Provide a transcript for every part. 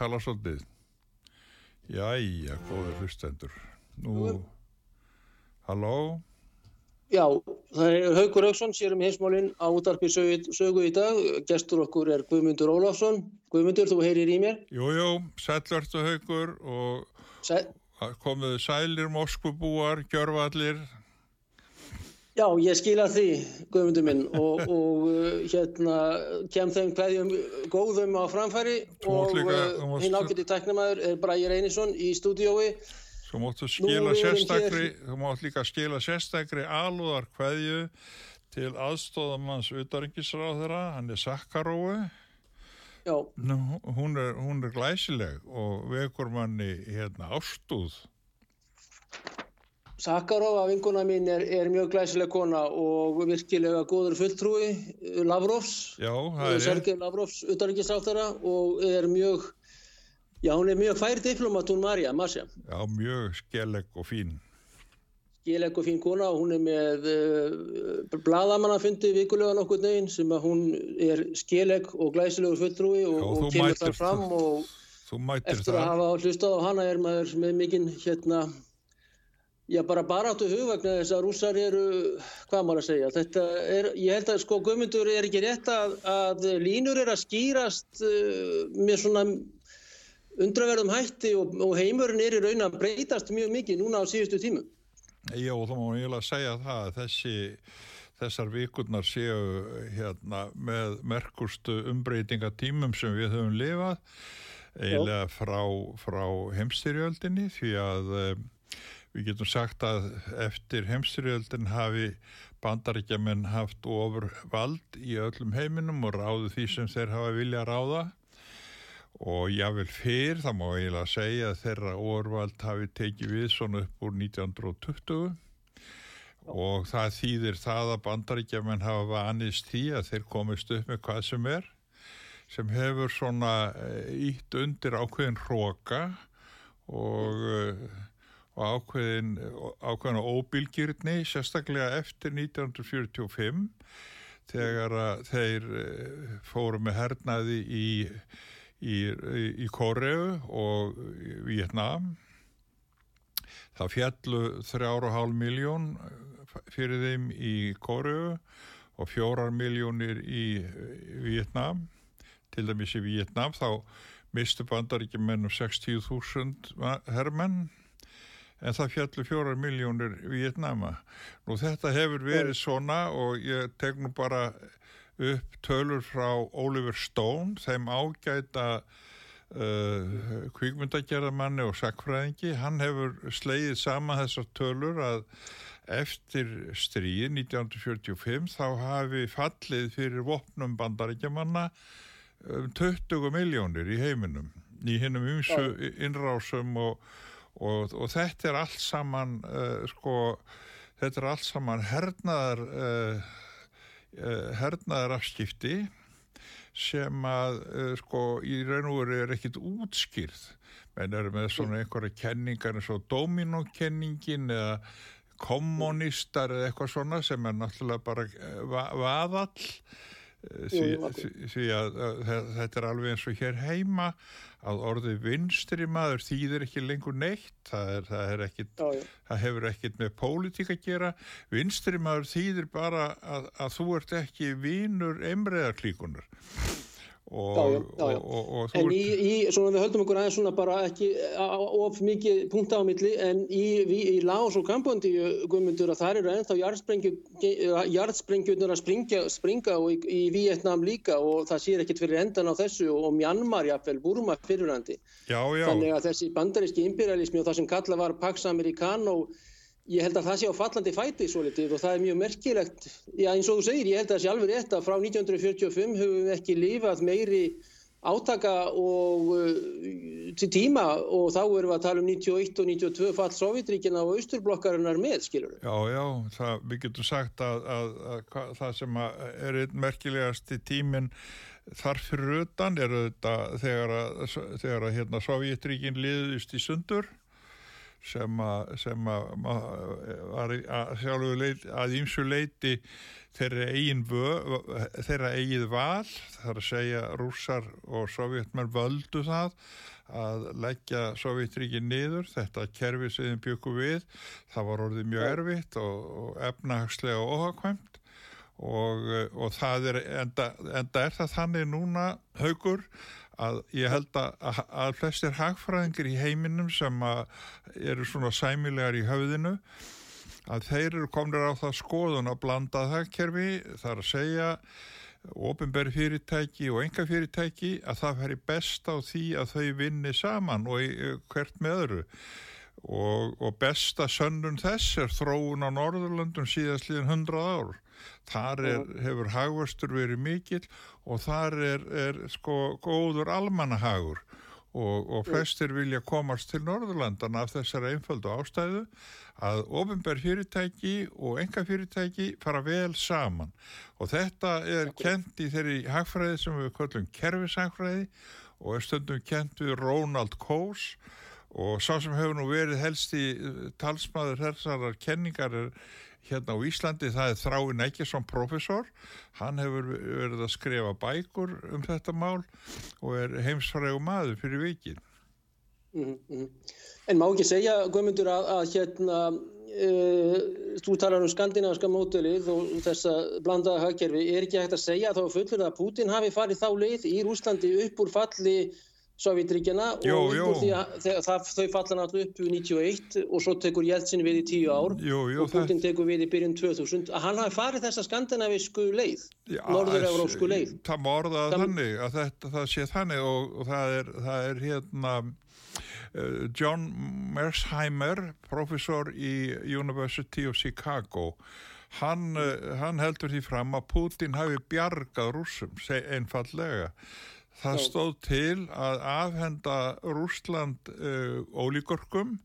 Tala svolítið. Jæja, góður hlustendur. Nú, halló? Já, það er Haukur Hauksson, sér um heimsmálinn á útarpi sögu, í dag. Gestur okkur er Guðmundur Ólafsson. Guðmundur, þú heyrir í mér. Jú, jú, sælvertu haugur og Sæ, komuðu sælir moskubúar, gjörvallir. Já, ég skila því, Guðmundur minn, og, og uh, hérna kem þeim hverjum góðum á framfæri Þú og þú mátt- hinn ágætti tæknamaður er Bræði Reynisson í stúdiói. Svo máttu skila sérstakri, þú mátt líka skila sérstakri alúðar kveðju til aðstóðamanns utarengisráðara, hann er Sakkarói. Já, Nú, hún, er, hún er glæsileg og vekur manni hérna ástúð. Sakharova, vinkona mín, er, er mjög glæsileg kona og virkilega góður fulltrúi uh, Lavrovs. Er. Sergei Lavrovs utanrikiðsáttara og er mjög, já hún er mjög fær diplomat hún Marja, Masja. Já, mjög skelleg og fín. Skileg og fín kona og hún er með uh, bladamannafundi vikulega nokkur neginn sem að hún er skileg og glæsilegur fulltrúi og, Já, og kemur mætir þar fram og eftir að það. hafa hlustað á hana er maður með mikinn hérna Já, bara baráttu hug vegna þess að rússar eru, hvað maður að segja, þetta er, ég held að sko Guðmundur er ekki rétt að, að línur er að skýrast uh, með svona undraverðum hætti og, og heimurinn er í raun að breytast mjög mikið núna á síðustu tímum. Já, þá má ég eiginlega segja það að þessi, þessar vikurnar séu hérna með merkustu umbreytingatímum sem við höfum lifað eiginlega frá, frá heimstyrjöldinni því að við getum sagt að eftir heimstyrjöldin hafi bandaríkjaman haft ofur vald í öllum heiminum og ráðu því sem þeir hafa vilja ráða. Og jável fyrr, það má eiginlega segja að þeirra orvald hafi tekið við svona upp úr 1920 og það þýðir það að bandaríkjaman hafa vanist því að þeir komist upp með hvað sem er sem hefur svona ítt undir ákveðin hróka og, eh, og ákveðin, ákveðina óbylgirni sérstaklega eftir 1945 þegar þeir eh, fóru með hernaði í í, í, Kóreu og Vietnam. Það fjallu þrjára og hálf miljón fyrir þeim í Kóreu og fjórar miljónir í Vietnam. Til dæmis í Vietnam þá mistu bandaríkjumenn um 60.000 hermenn en það fjallu fjórar miljónir Vietnama. Nú þetta hefur verið svona og ég tek nú bara upp tölur frá Oliver Stone, þeim ágæta uh, kvíkmyndagerðamanni og sakfræðingi. Hann hefur slegið saman þessar tölur að eftir stríð 1945 þá hafi fallið fyrir vopnum bandaríkjamanna um 20 miljónir í heiminum í hinnum umsu innrásum og, og, og þetta er allt saman uh, sko, þetta er allt saman hernaðar uh, Uh, hernaðarafskipti sem að sko í raun og veru er ekkit útskýrð. Menn eru með svona einhverja kenningar eins og dominokenningin eða kommunistar eða eitthvað svona sem er náttúrulega bara va vaðall. Því, því, að þetta er alveg eins og hér heima að orðið vinstri maður þýðir ekki lengur neitt það, er, það, er ekkit, já, já. það hefur ekkit með pólitík að gera vinstri maður þýðir bara að, að þú ert ekki vínur emriðarklíkunar Og, já, já, já, og, og, en í, í, svona við höldum okkur aðeins svona bara ekki of mikið punkta á milli en í, í Laos og Kampondi guðmundur að það eru ennþá jarðsprengjurnar að springa, springa og í Vietnam líka og það sér ekkert fyrir endan á þessu og Myanmar jáfnvel, Burma fyrirhandi þannig að þessi bandaríski imperialismi og það sem kalla var Pax Americano Ég held að það sé á fallandi fæti svo litið og það er mjög merkilegt, já eins og þú segir, ég held að það sé alveg rétt að frá 1945 höfum við ekki lifað meiri átaka og uh, til tíma og þá erum við að tala um 91 og 92 fall Sovjetríkina og Austurblokkarinnar með, skilur við. Já, já, það, við getum sagt að, að, að, að það sem er merkilegast í tíminn þar fyrir utan er þetta þegar að, þegar hérna, Sovjetríkin liðist í sundur sem að, sem að var leit, að ímsu leiti þeirra eigin vö, þeirra eigið val þar að segja rússar og sovjetmenn völdu það að leggja Sovjetríkin niður. Þetta kerfi sem þeim byggu við það var orðið mjög erfitt og, og efnahagslega óhagkvæmt. Og, og það er enda, enda er það þannig núna haugur að ég held að, að flestir hagfræðingir í heiminum sem eru svona sæmilegar í höfðinu að þeir eru komnir á það skoðun að blanda hagkerfi þar að segja ofinbæri fyrirtæki og enga fyrirtæki að það færi best á því að þau vinni saman og hvert með öðru. Og, og besta sönnun þess er þróun á Norðurlandum síðast líðan hundrað ár þar er, hefur hagvörstur verið mikill og þar er, er sko góður almannahagur og, og flestir vilja komast til Norðurlandana af þessari einföldu ástæðu að ofinbær fyrirtæki og enga fyrirtæki fara vel saman. Og þetta er kent í þeirri hagfræði sem við kallum kerfishagfræði og er stundum kent við Ronald Coase. Og sá sem hefur nú verið helst í talsmaður þessarar kenningar er hérna á Íslandi, það er Þráin Ekkesson professor, hann hefur verið að skrifa bækur um þetta mál og er heimsfrægu maður fyrir vikin. Mm -hmm. En má ekki segja, Guðmundur, að, að hérna, uh, þú talar um skandinaviska mótelið og þessa blandaða hagkerfi, er ekki hægt að segja þá fullur að Putin hafi farið þá leið í Rúslandi upp úr falli Sovjetríkjana og jú. Að, það, þau falla náttúrulega upp í 91 og svo tekur Jeltsin við í tíu ár jú, jú, og Putin tekur við í byrjun 2000 að hann hafi farið þessa skandinavísku leið norður-európsku leið. Það má orðað þannig að þetta, það sé þannig og, og það, er, það er hérna uh, John Mersheimer professor í University of Chicago. Hann, uh, hann heldur því fram að Putin hafi bjargað rúsum einfallega Það stóð til að afhenda Rúsland uh, ólíkorkum,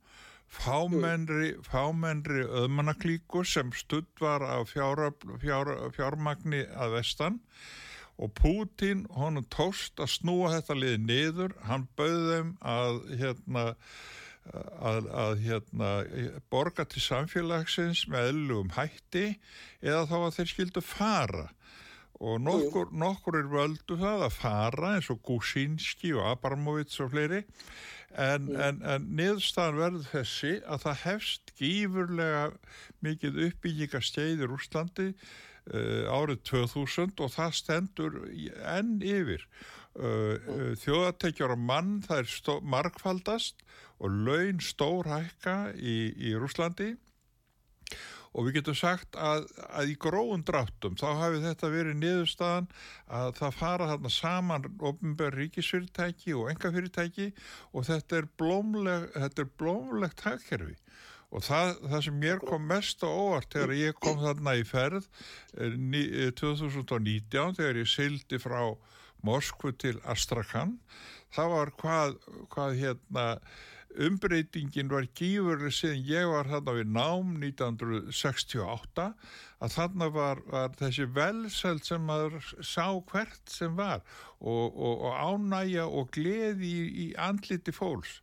fámennri, fámennri öðmannaklíku sem studd var af fjár, fjár, fjármagni að vestan. Og Pútín, honum tóst að snúa þetta liði niður, hann bauðum að hérna Að, að hérna, borga til samfélagsins með ellugum hætti eða þá að þeir skildu fara og nokkur, nokkur er völdu það að fara eins og Gusinski og Abramovits og fleiri. En, en, en niðurstaðan verður þessi að það hefst gífurlega mikið uppbygginga steiðir Úslandi uh, árið 2000 og það stendur enn yfir. Uh, uh, þjóðatekjar og mann það er markfaldast og laun stór hækka í, í Úslandi og við getum sagt að, að í gróðun dráttum þá hafi þetta verið niðurstaðan að það fara þarna saman ofnbjörn ríkisfyrirtæki og engafyrirtæki og þetta er blómleg, þetta er blómlegt hagkerfi. Og það, það sem mér kom mest á óvart þegar ég kom þarna í ferð 2019 eh, eh, þegar ég sildi frá Moskvu til Astrakhan það var hvað, hvað hérna umbreytingin var gífurlega síðan ég var þarna við nám 1968 að þarna var, var þessi velseld sem maður sá hvert sem var og, og, og ánægja og gleði í, í andliti fólks.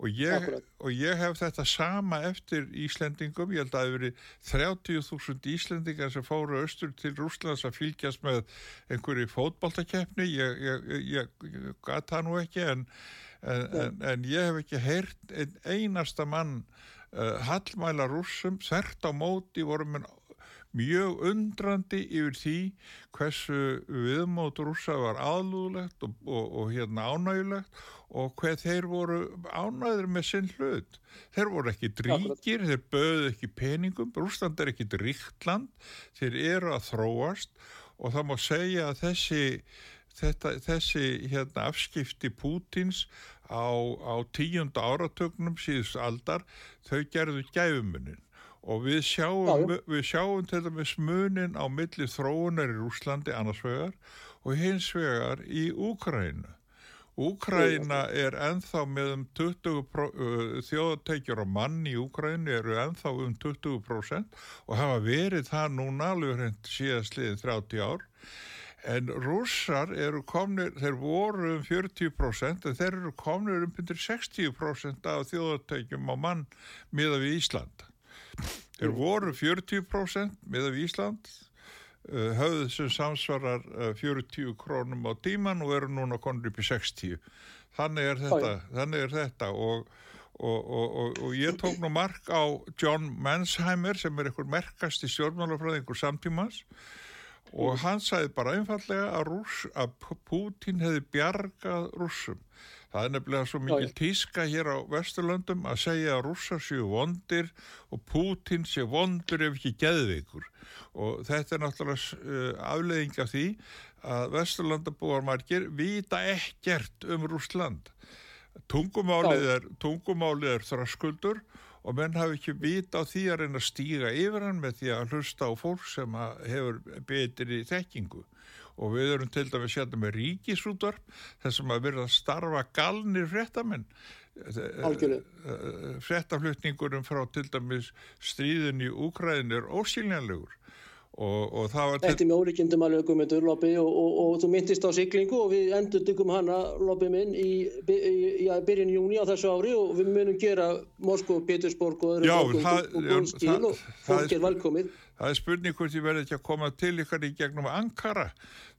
Og ég, og ég hef þetta sama eftir Íslendingum, ég held að það hefur verið 30.000 Íslendingar sem fóru austur til Rúslands að fylgjast með einhverju fótballtakeppni ég, ég, ég gata nú ekki en, en, en, en ég hef ekki heyrt ein, einasta mann uh, hallmæla rússum. Þert á móti vorum en mjög undrandi yfir því hversu viðmót rúsa var aðlúðlegt og, og, og hérna ánægulegt og hvað þeir voru ánæður með sinn hlut. Þeir voru ekki dríkir, þeir böðu ekki peningum, Rúsland er ekki dríktland, þeir eru að þróast og það má segja að þessi, þetta, þessi hérna, afskipti Pútins á, á tíunda áratögnum síðust aldar, þau gerðu gæfumunin og við sjáum, við sjáum til dæmis munin á milli þróunar í Rúslandi annars vegar og hins vegar í Úkrænu. Úkræna er enþá með um 20 uh, þjóðateikjur og mann í Úkrænu eru enþá um 20% og hafa verið það núna alveg hreint síðast liðin 30 ár en rússar eru komnir, þeir voru um 40% en þeir eru komnir um 60% af þjóðateikjum á mann miða við Ísland. Þeir voru 40% miða við Ísland uh, höfðu sem samsvarar uh, 40 krónum á tíman og eru núna konur upp í 60 þannig er þetta, þannig er þetta og, og, og, og ég tók nú mark á John Mansheimer sem er einhver merkast í stjórnmálafræðingur samtímas og hann sagði bara einfallega að, Rúss, að Putin hefði bjargað rússum. Það er nefnilega svo mikil tíska hér á Vesturlöndum að segja að rússar séu vondir og Pútin séu vondur ef ekki geðveikur. Og þetta er náttúrulega uh, afleðing af því að Vesturlandabúar margir vita ekkert um Rússland. Tungumálið er, tungumálið er þraskuldur og menn hafi ekki vita á því að reyna að stíga yfir hann með því að hlusta á fólk sem hefur betri þekkingu. Og við erum til dæmis hérna með ríkisútvarp þessum að verða að starfa galnir fréttamenn. Fréttaflutningurum frá til dæmis stríðin í Úkræðin er ósýljanlegur Og, og Þetta er mjög ólíkjendum alveg guðmyndur Loppi og, og, og þú myndist á siglingu og við endur dyggum hana Loppi minn í, í, í, í byrjun júni á þessu ári og við munum gera Moskó, Petersborg og öðru og góð skil og fólk er velkomið. Það er spurning hvort ég verði ekki að koma til ykkar í gegnum Ankara.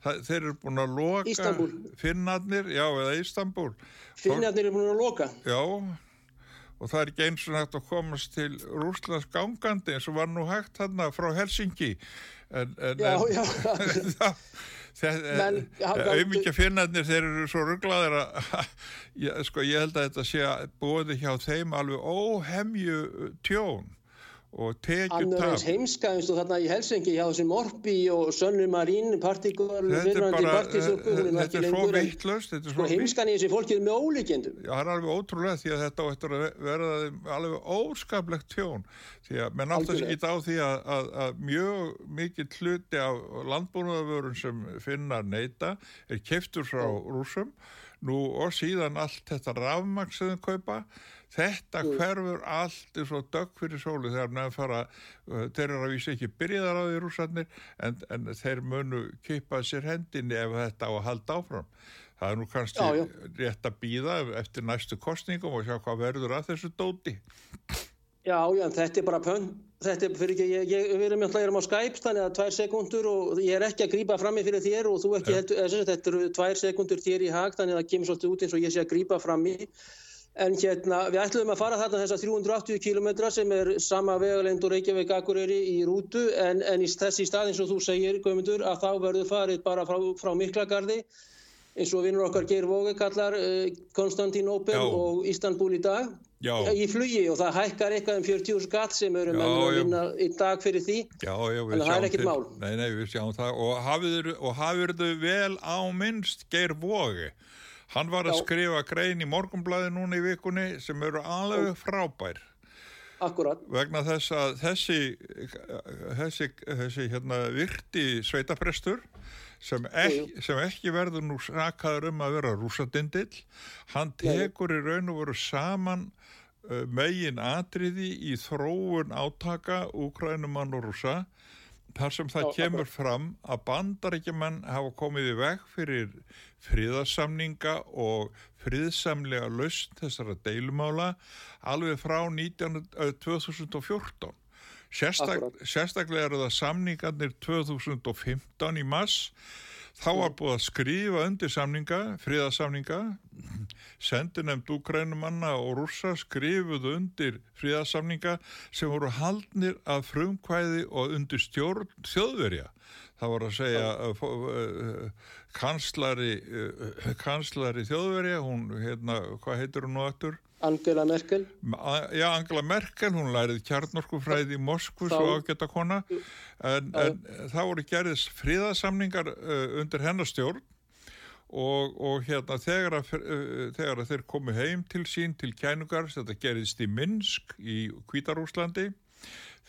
Það, þeir eru búin að loka Ístanbul. Finnarnir, já eða Ístanbul Finnarnir eru búin að loka. Já og það er ekki eins og hægt að komast til Rúslands gangandi eins og var nú hægt þarna frá Helsingi en, en, já, já. Auðvitað finnarnir þeir eru svo rugglaðir að sko, ég held að þetta sé að búið hjá þeim alveg óhemju tjón og tekið tap. Hann er heimska eins og þarna í Helsingi hjá þessi Morbi og Sönnu Marín partíkur, fyrirvændi partísöku þetta er svo vittlust sko heimskan í þessi fólki er með ólíkjendum Já, það er alveg ótrúlega því að þetta áttur að verða alveg óskaplegt tjón. Því að menn áttast ekki á því að, að, að mjög mikið hluti af landbúnaðavörun sem finnar neyta er keftur frá rúsum nú og síðan allt þetta rafmaks sem þau kaupa Þetta mm. hverfur allt eins og dögg fyrir sólu þegar nefn fara, uh, þeir eru að vísa ekki byrjaðar á því rúsarnir en, en þeir munu keipa sér hendinni ef þetta á að halda áfram. Það er nú kannski já, já. rétt að býða eftir næstu kostningum og sjá hvað verður að þessu dóti. Já, já, þetta er bara pönn. Þetta er fyrir ekki, ég, ég, við erum alltaf á Skype, þannig að tvær sekundur og ég er ekki að grýpa fram í fyrir þér og þú ekki heldur, þetta eru tvær sekundur þér í hag, þannig að það kemur svolítið út eins og ég sé að grýpa fram í. En hérna, við ætlum að fara þarna þessar 380 km sem er sama vegalend og Reykjavík Akureyri í rútu en, en í þessi stað eins og þú segir, Guðmundur, að þá verður farið bara frá, frá Miklagarði eins og vinnur okkar Geir Vóge kallar eh, Konstantín Opel já. og Istanbul í dag. Já. í flugi og það hækkar eitthvað um 40 skatt sem eru með að vinna í dag fyrir því. Já, en það er ekkit mál. Nei, nei, við sjáum það. Og hafið þau vel á minnst Geir Vóge Hann var að Já. skrifa grein í morgumblæði núna í vikunni sem eru alveg frábær. Akkurat. Vegna þess að þessi, þessi, þessi hérna, virti sveitaprestur sem, ek, sem ekki verður nú sakaður um að vera rúsadindill, hann tekur í raun og veru saman uh, megin atriði í þróun átaka Úkrænumann og rúsa þar sem það Já, kemur fram að bandaríkjumann hafa komið í veg fyrir friðarsamninga og friðsamlega lausn þessara deilumála alveg frá 19, eh, 2014. Sérstak, sérstaklega eru það samningarnir 2015 í mass Þá var búið að skrifa undir samninga, fríðarsamninga, sendinemd úkrænumanna og rússa skrifuðu undir fríðarsamninga sem voru haldnir af frumkvæði og undir stjórn þjóðverja. Það voru að segja uh, kanslari, uh, kanslari þjóðverja, hún, hérna, hvað heitir hún nú aftur? Angela Merkel. Já, Angela Merkel, hún lærið kjarnorkufræði í Moskvu svo ágæta kona. En, en það voru gerðis fríðasamningar uh, undir hennastjórn og, og hérna þegar að, uh, þegar að þeir komu heim til sín til kænugars, þetta gerðist í Minsk í Kvítarúslandi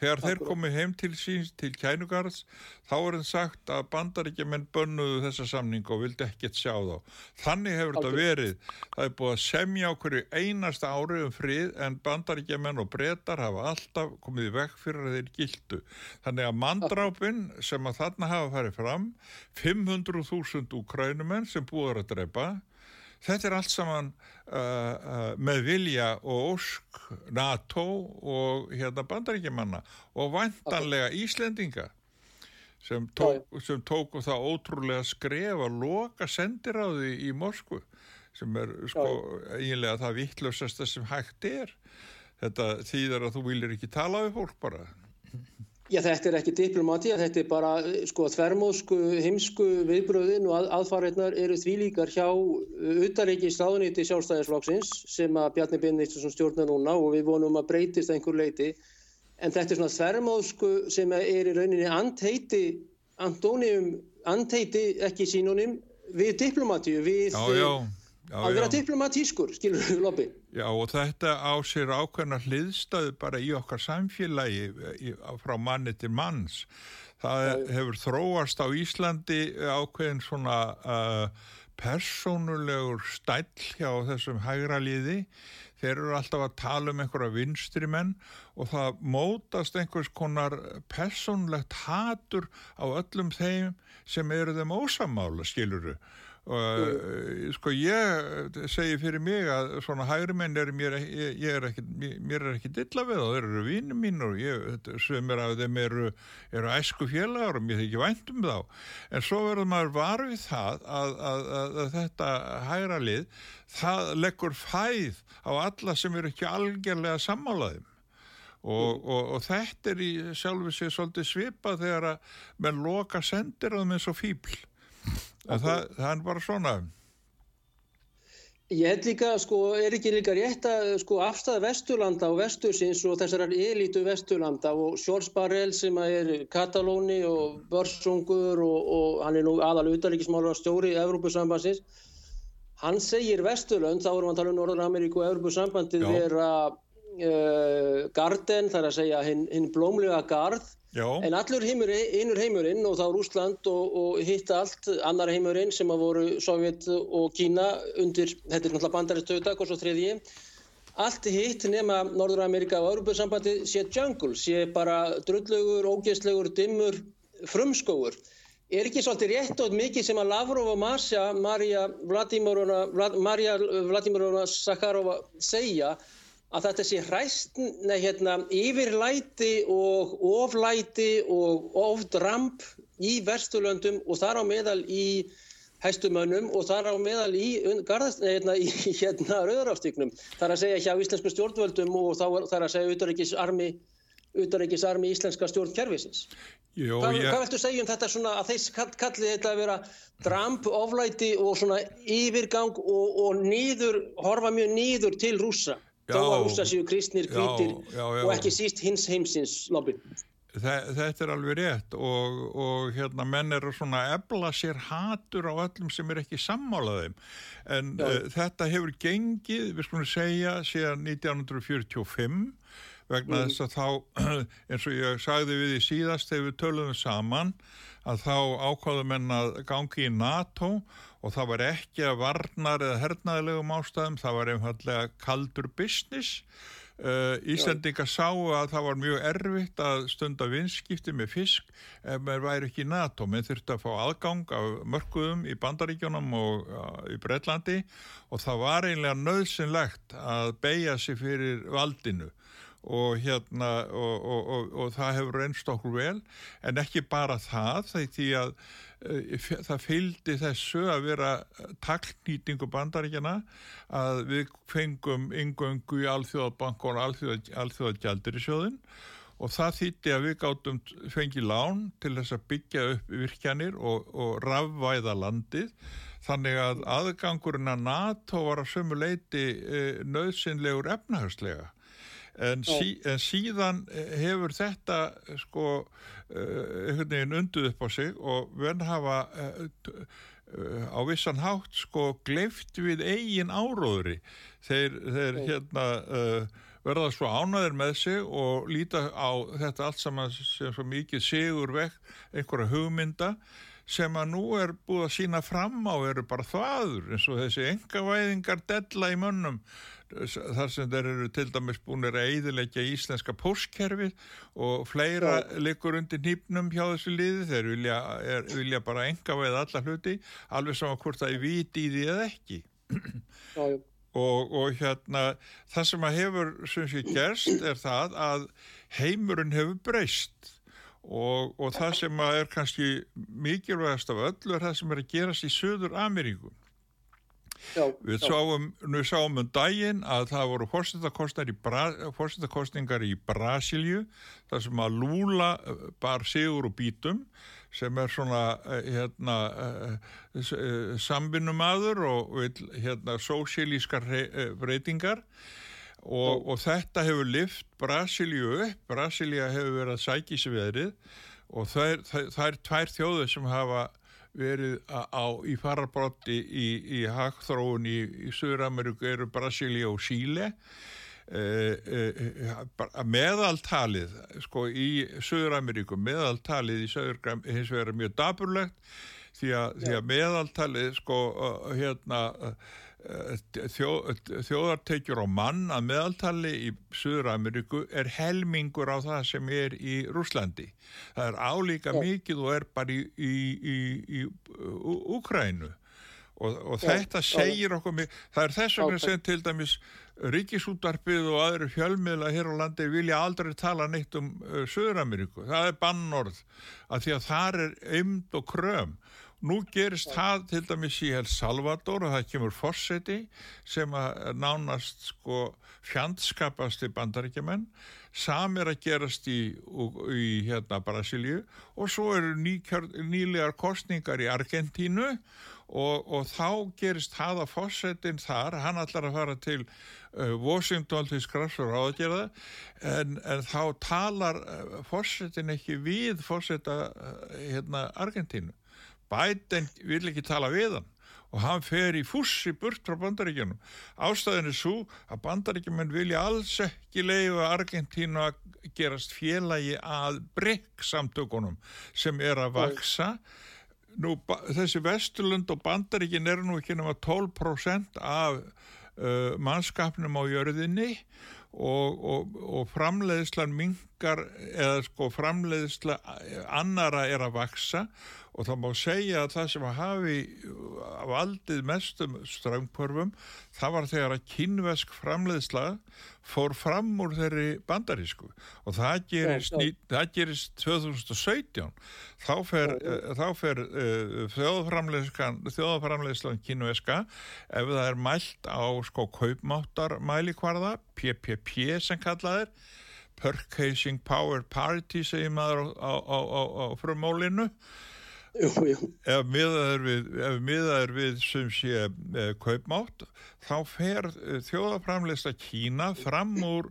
Þegar þeir komið heim til síns til kænugars þá er það sagt að bandaríkjumenn bönnuðu þessa samning og vildi ekkert sjá þá. Þannig hefur þetta verið. Það er búið að semja okkur í einasta ári um frið en bandaríkjumenn og brettar hafa alltaf komið í vekk fyrir að þeir gildu. Þannig að mandrápin sem að þarna hafa farið fram 500.000 úkrænumenn sem búður að drepa Þetta er allt saman uh, uh, með vilja og ósk NATO og hérna bandaríkjumanna og vantanlega Íslendinga sem, tók, sem tóku það ótrúlega skref að loka sendiráði í Moskvu sem er sko eiginlega það vittlösasta sem hægt er. Þetta þýðar að þú viljir ekki tala við fólk bara. Já, þetta er ekki diplomati, þetta er bara sko þvermóðsku, heimsku viðbröðin og að, aðfarirnar eru því líkar hjá utaríkis ráðuniti sjálfstæðisflokksins sem að Bjarni Benediktsson stjórnar núna og við vonum að breytist einhver leiti. En þetta er svona þvermóðsku sem er í rauninni anteiti, antónium, anteiti ekki sínunum við diplomatíu, við... Já, já. Já, að vera diplomatískur, skilur við loppi. Já og þetta á sér ákveðna hliðstöðu bara í okkar samfélagi í, frá manni til manns. Það já, hefur þróast á Íslandi ákveðin svona uh, persónulegur stæll hjá þessum hægra liði. Þeir eru alltaf að tala um einhverja vinstri menn og það mótast einhvers konar persónulegt hatur á öllum þeim sem eru þeim ósamála, skiluru og uh, sko ég segi fyrir mig að svona hægri menn er mér, ég, ég er ekki mér er ekki dilla við það, þeir eru vínum mín og ég, sem er að þeim eru eru æsku félagar og mér þykir vænt um þá. En svo verður maður varfið það að, að, að, að þetta hægra lið, það leggur fæð á alla sem eru ekki algjörlega sammálaðum Og, og, og þetta er í sjálfu sig svolítið svipa þegar að menn loka sendir á þeim eins og fíbl það, það er bara svona. Ég held líka, sko, er ekki líka rétt að sko, afstæða Vesturlanda og Vestursins og þessar elitu Vesturlanda og Sjórs Barrel sem er Katalóni og Börsungur og, og hann er nú aðal utalíkismálar stjóri í Evrópusambansins hann segir Vesturlönd, þá erum við að tala um Norður-Ameríku og Evrópusambandið vera uh, garden, það er að segja hinn hin blómlega gard Já. En allur heimur, einur heimurinn og þá Rúsland og, og hitt allt annar heimurinn sem að voru Sovjet og Kína undir, þetta er náttúrulega bandaristöðutak og svo þriðji, allt hitt nema Norður-Amerika og Europasambandi sé jungle, sé bara drulllegur, ógeðslegur, dimmur, frumskóur. Er ekki svolítið rétt og mikið sem að Lavrov og Masja, Marja Vladimirovna, Vladimirovna Sakharova segja að þetta sé hræst, nei hérna, yfirlæti og oflæti og ofdramp í Vesturlöndum og þar á meðal í hæstumönnum og þar á meðal í, garðast, nei, hérna, í hérna, rauðarafstíknum. Það er að segja hjá íslensku stjórnvöldum og þá er það að segja utanreikisarmi utanreikisarmi íslenska stjórnkerfisins. Jó, hvað, ég... hvað veldu segja um þetta svona að þeir kallið þetta að vera dramp, oflæti og svona yfirgang og, og nýður, horfa mjög nýður til rúsa? Þó að rúsa séu kristnir, hvítir og ekki síst hins heimsins lobby. Þetta er alveg rétt og, og hérna menn eru svona ebla sér hatur á öllum sem er ekki sammálaðum en uh, þetta hefur gengið, við skulum segja, síðan 1945 vegna mm. þess að þá, eins og ég sagði við í síðast þegar við töluðum saman að þá ákváðum en að gangi í NATO og það var ekki að varnar eða hernaðilegum ástæðum, það var einfallega kaldur business. Uh, Íslandingar sáu að það var mjög erfitt að stunda vinskipti með fisk ef maður væri ekki í NATO. Menn þurfti að fá aðgang af mörguðum í Bandaríkjónum og uh, í Breitlandi og það var einlega nöðsynlegt að beigja sig fyrir valdinu og hérna og, og, og, það hefur reynst okkur vel. En ekki bara það því að Eh, það fylgdi þessu að vera takknýtingu bandaríkjana að við fengum yngöngu í Alþjóðabank og Alþjóðagjaldir í sjóðin og það þýtti að við gáttum fengið lán til þess að byggja upp virkjanir og, og rafvæða landið. Þannig að aðgangurinn að NATO var að sömu leiti e, eh, nöðsynlegur efnahagslega en, sí, en síðan hefur þetta sko uh, einhvern veginn unduð upp á sig og verð hafa á vissan hátt sko gleift við eigin áróðri. Þeir, þeir hérna verða svo ánaðir með sig og líta á þetta allt saman sem svo mikið sigur vekk einhverja hugmynda sem að nú er búið að sína fram á eru bara þvaður eins og þessi engavæðingar della í mönnum þar sem þeir eru til dæmis búinir að eidilegja íslenska postkerfið og fleira ja. likur undir nýpnum hjá þessu liði, þeir vilja, er, vilja bara enga veið alla hluti alveg saman hvort það er viti í því eða ekki. Ja, og, og hérna það sem að hefur sem sé gerst er það að heimurinn hefur breyst. Og, og það sem að er kannski mikilvægast af öllu er það sem er að gerast í Söður Ameríkum Já, við sáum, nú sáum um daginn að það voru fórsettakostningar í Brasilju þar sem að Lula eh, bar sigur og bítum sem er svona eh, hérna, eh, samvinnumadur og hérna, sósílískar breytingar. Og, og þetta hefur lift Brasilju upp, Brasilia hefur verið að sækja í sig veðrið og það er, tvær þjóður sem hafa verið á, í farabrotti í, í hagþróun í, í Söður-Ameríku eru Brasilia og Síle eh, eh, meðaltalið sko í Söður-Ameríku meðaltalið í Söður-Ameríku hins vegar er mjög daburlegt því að, því að meðaltalið sko hérna þjó, þjóðartekjur á mann að meðaltali í Suður-Ameríku er helmingur á það sem er í Rúslandi. Það er álíka mikið og er bara í, í, í, í Úkrænu og, og þetta segir okkur mig, það er þess vegna sem til dæmis ríkisútarpið og aðri fjölmiðla hér á landi vilja aldrei tala neitt um uh, Suður-Ameríku. Það er bannorð að því að þar er ymd og kröm Nú gerist það til dæmis í El Salvador og það kemur fórseti sem að nánast sko fjandskapast í bandaríkjumenn, samir að gerast í, í hérna Brasilíu. Og svo eru ný, nýlegar kostningar í Argentínu. Og, og þá gerist það að fórsetin þar, hann ætlar að fara til uh, Washington til skrafsur áðgerða en, en þá talar uh, fórsetin ekki við fórseta uh, hérna Argentínu Biden vil ekki tala við hann og hann fer í fussi burt frá bandaríkjunum. Ástæðin er svo að bandaríkjumenn vilja alls ekki leiða Argentínu að gerast félagi að brygg samtökunum sem er að vaksa. Nú, þessi Vesturlund og bandaríkin er nú ekki nema 12% af uh, mannskapnum á jörðinni og, og, og framleiðslan mingar eða sko framleiðsla annara er að vaksa og það má segja að það sem hafi valdið mestum ströngpörfum það var þegar að kynvesk framleiðsla fór fram úr þeirri bandarísku. Og það gerist, ja, það gerist 2017 þá fer. Þá fer uh, þjóðframleiðslan kynveska ef það er mælt á sko kaupmáttar mælikvarða PPP sem kallaðir Purchasing Power Parity segir maður á, á, á, á frumólinu. Ef miðaður við, miðað við sem sé eh, kaupmátt þá fer eh, þjóðaframleista Kína fram úr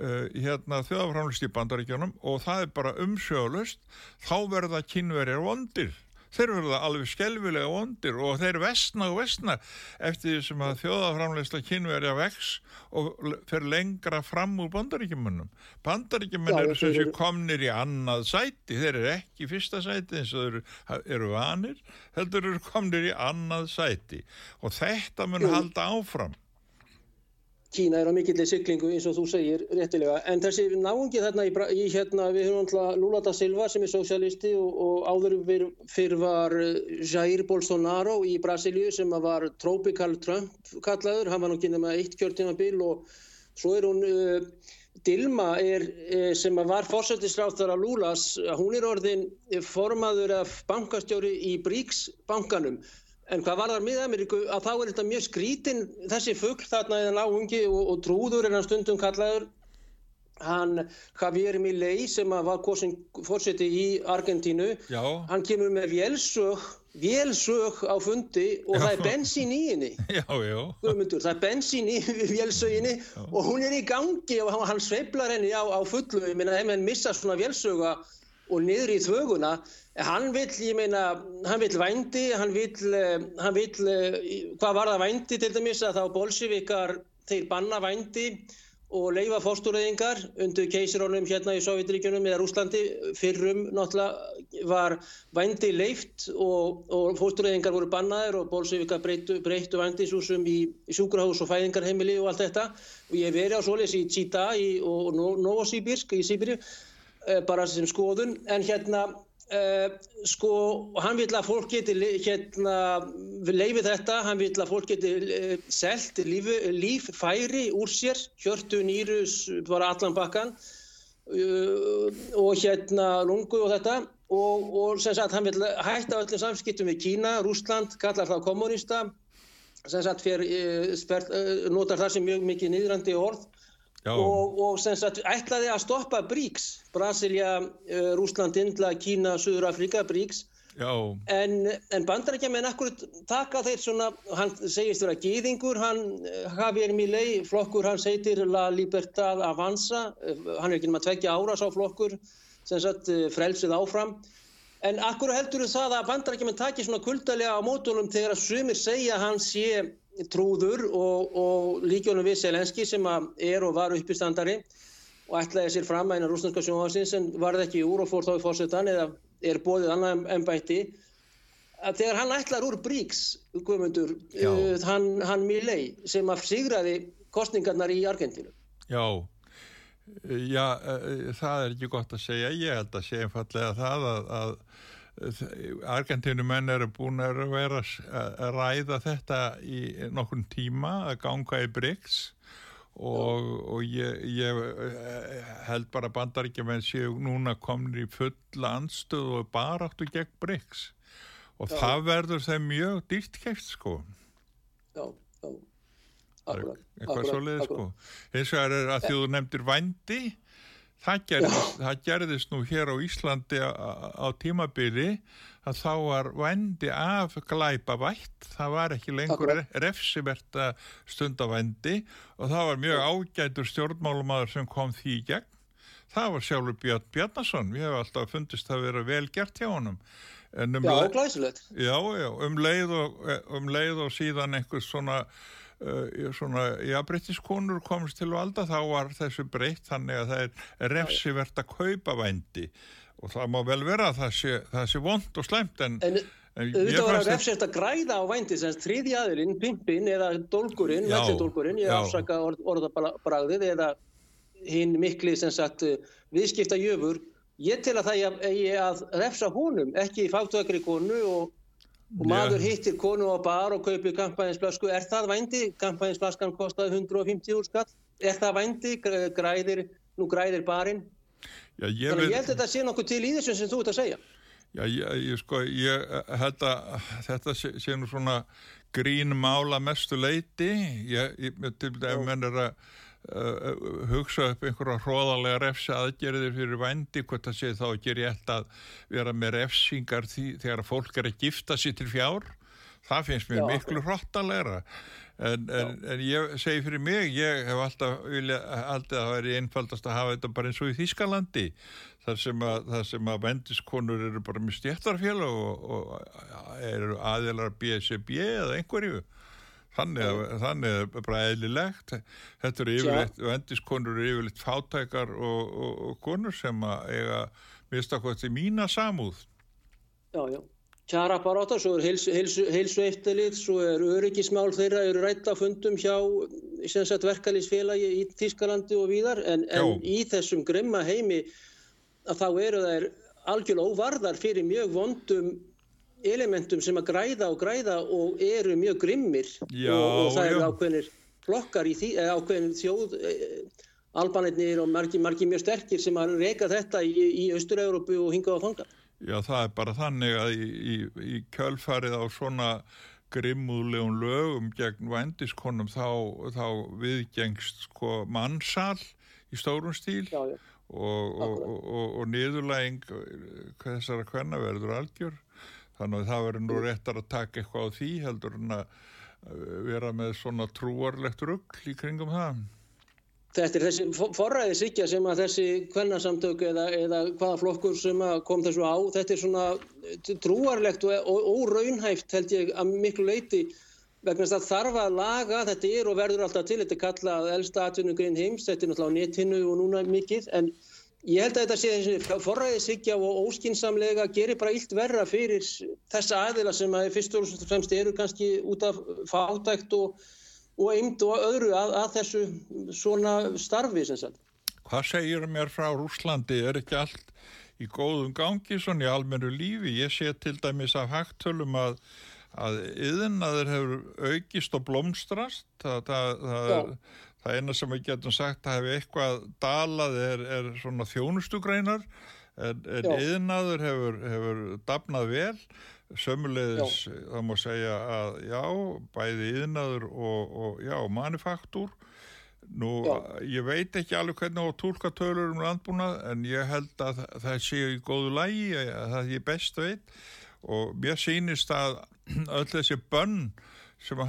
eh, hérna, þjóðaframleist í bandaríkjónum og það er bara umsjöðlust þá verða kínverjar vondir þeir verða alveg skelvilega vondir og þeir vestna og vestna eftir því sem að þjóðaframlegsla kynverja vex og fer lengra fram úr bandaríkjumunum. Bandaríkjumun eru sem sé komnir í annað sæti, þeir eru ekki í fyrsta sæti eins og þeir eru, eru vanir, heldur eru komnir í annað sæti og þetta mun halda áfram. Kína er á mikillir syklingu eins og þú segir réttilega. En þessi náungi þarna í, í hérna við höfum alltaf Lula da Silva sem er sosialisti og, og áður fyrir var eh, Jair Bolsonaro í Brasilíu sem var Tropical Trump kallaður, hann var nú kynna með eitt kjörtímabil og svo er hún uh, Dilma er, uh, sem var fórsættisráþara Lulas, hún er orðin formaður af bankastjóri í BRICS bankanum En hvað var þar miða-Ameríku að þá er þetta mjög skrítin þessi fuggl þarna eða náungi og, og trúður er hann stundum kallaður. Hann Javier Milei sem var fórseti í Argentínu, já. hann kemur með vélsög, vélsög á fundi og já. það er bensín í henni. Það er bensín í vélsöginni og hún er í gangi og hann sveiblar henni á, á fullu. Ég meina, ef hann missa svona vélsöga og niður í þvöguna hann vil, ég meina, hann vil vændi hann vil, eh, hann vil eh, hvað var það vændi til dæmis að þá bolsjevikar þeir banna vændi og leifa fórstureyðingar undir keisarónum hérna í Sovjetríkjunum eða Rúslandi fyrrum náttúrulega var vændi leift og, og fórstureyðingar voru bannaðir og bolsjevikar breyttu, breyttu vændisúsum í, í sjúkrahús og fæðingarheimili og allt þetta. Og ég veri á solis í Tsita og Novosibirsk í Sibirju Eh, bara sem skoðun. En hérna uh, sko hann vil að fólk geti hérna leifið þetta, hann vil að fólk geti uh, selt líf, líf færi úr sér, hjörtu nýrus bara allan bakkan uh, og hérna lungu og þetta. Og, og sem sagt hann vil hætta öllum samskiptum við Kína, Rúsland, kallar það kommunista sem sagt fyrir, notar það sem mjög mikið nýðrandi orð og, og sem sagt ætlaði að stoppa BRICS, Brasilia, uh, Rúsland, Indla, Kína, Suður-Afrika, BRICS. En, en bandarækja menn akkur taka þeir svona, hann segist vera gýðingur, hann Javier Milei, flokkur hans heitir La Libertad Avanza, uh, hann er ekki náttúrulega tveggja ára sá flokkur, sem sagt frelsið áfram. En akkur heldur það að bandarækjumenn takir svona kuldalega á mótunum þegar að sumir segja að hann sé trúður og, og líkjónum við Selenski sem er og var uppistandari og ætlaði sér fram að eina rúsnarska sjónvarsins en varði ekki úr og fór þá í fórsetan eða er bóðið annað ennbætti að þegar hann ætlar úr Bríks guðmundur, uh, hann, hann Milei sem að sigraði kostningarnar í Argentínu. Já. Já, uh, það er ekki gott að segja. Ég held að segja einfallega það að, að Argentínumenn eru búin að vera að ræða þetta í nokkun tíma að ganga í BRICS. Og, og ég, ég eh, held bara bandaríkjumenn séu núna komin í fulla anstöðu og bara áttu gegn BRICS. Og já. það verður þeim mjög dýrt kæft sko. Já, já. Akkurat, eitthvað svo leiði sko. eins og það er að þú nefndir vandi Það gerðist, það gerðist nú hér á Íslandi á, á tímabili að þá var vendi af glæpa vætt, það var ekki lengur refsivert að stunda vendi og það var mjög ágætur stjórnmálumadur sem kom því í gegn. Það var sjálfur Björn Bjarnason, við hefum alltaf fundist að vera vel gert hjá honum. Um já, glæsilegt. Já, já, um leið og, um leið og síðan einhvers svona svona, já, brittiskonur komist til valda þá var þessu breytt þannig að það er refsivert að kaupa vændi. Og það má vel vera að það sé, það sé vond og slemt en, en, en auðvitað var að refsivert að græða á vændi sem þriði aðilinn, pimpin eða dolgurinn, veldidolgurinn ég afsaka orð, orðabragðið eða hinn mikli sem sagt viðskipta jöfur ég tel að það er að refsa húnum ekki fátökri konu og og maður yeah. hittir konu á bar og kaupir kampæninsflasku, er það vændi? Kampæninsflaskan kostaði 150 úr skatt er það vændi? Græðir, nú græðir barinn Já, ég þannig ég held að þetta sé nokkuð til í þessum sem þú ert að segja Já, ég, ég sko, ég held að þetta sé, sé nú svona grín mála mestu leiti ég, ég til dæmis er að uh, hugsa upp einhverja hróðalega refsa aðgerðir fyrir vændi hvort það sé þá ekki rétt að vera með refsingar því, þegar fólk er að gifta sér til fjár. Það finnst mér Já, miklu hróttalega en, en, en ég segi fyrir mig ég hef alltaf vilja alltaf að vera einfaldast að hafa þetta bara eins og í Þýskalandi þar sem að, að vendiskonur eru bara með stjættarfélag og, og eru aðeinar BSB eða einhverju Þannig að bara eðlilegt, þetta eru yfirleitt, vendiskonur eru yfirleitt fátækar og, og, og konur sem að eiga mistakvæmt í mína samúð. Já, já. kjara baráta, svo er heilsu, heilsu, heilsu eftirlit, svo er öryggismál þeirra, eru rætta fundum hjá verkalýsfélagi í Tískalandi og víðar, en, en í þessum grimma heimi að þá eru þær algjörlega óvarðar fyrir mjög vondum elementum sem að græða og græða og eru mjög grimmir já, og, og það eru ákveðinir flokkar í því, ákveðin þjóð eh, albanirnir og margi, margi mjög sterkir sem að reyka þetta í, í Östur-Európu og hinga á fanga. Já, það er bara þannig að í, í, í kjölfarið á svona grimmúðlegum lögum gegn vændiskonum þá, þá viðgengst sko mannsal í stórum stíl já, já. og, og, og, og niðurlæging þessara hvenna verður algjör þannig að það verður nú réttar að taka eitthvað á því heldur en að vera með svona trúarlegt ruggl í kringum það. Þetta er þessi forræðisíkja sem að þessi kvennarsamtök eða, eða hvaða flokkur sem kom þessu á, þetta er svona trúarlegt og óraunhæft held ég að miklu leiti vegna þess að þarf að laga, þetta er og verður alltaf til, þetta er kallað elsta atvinnugrein heims, þetta er náttúrulega á netinu og núna mikið, en ég held að þetta sé þessi forræðisíkja og óskinsamlega gerir bara illt verra fyrir þessa aðila sem að fyrst og fremst eru kannski út af fátækt og og eind og öðru að, að þessu svona starfi sem sagt. Hvað segir mér frá Rúslandi? Er ekki allt í góðum gangi svona í almennu lífi? Ég sé til dæmis af hægtölum að að yðnaður hefur aukist og blómstrast það, það, það, það eina sem við getum sagt að hefur eitthvað dalað er, er svona þjónustugreinar en, en yðnaður hefur, hefur dafnað vel. Sömulegis það má segja að já, bæði yðnaður og, og já, manufaktúr nú, já. ég veit ekki alveg hvernig á tólkatölur um landbúnað en ég held að það séu í góðu lægi að það ég best veit og mér sýnist að öll þessi bönn sem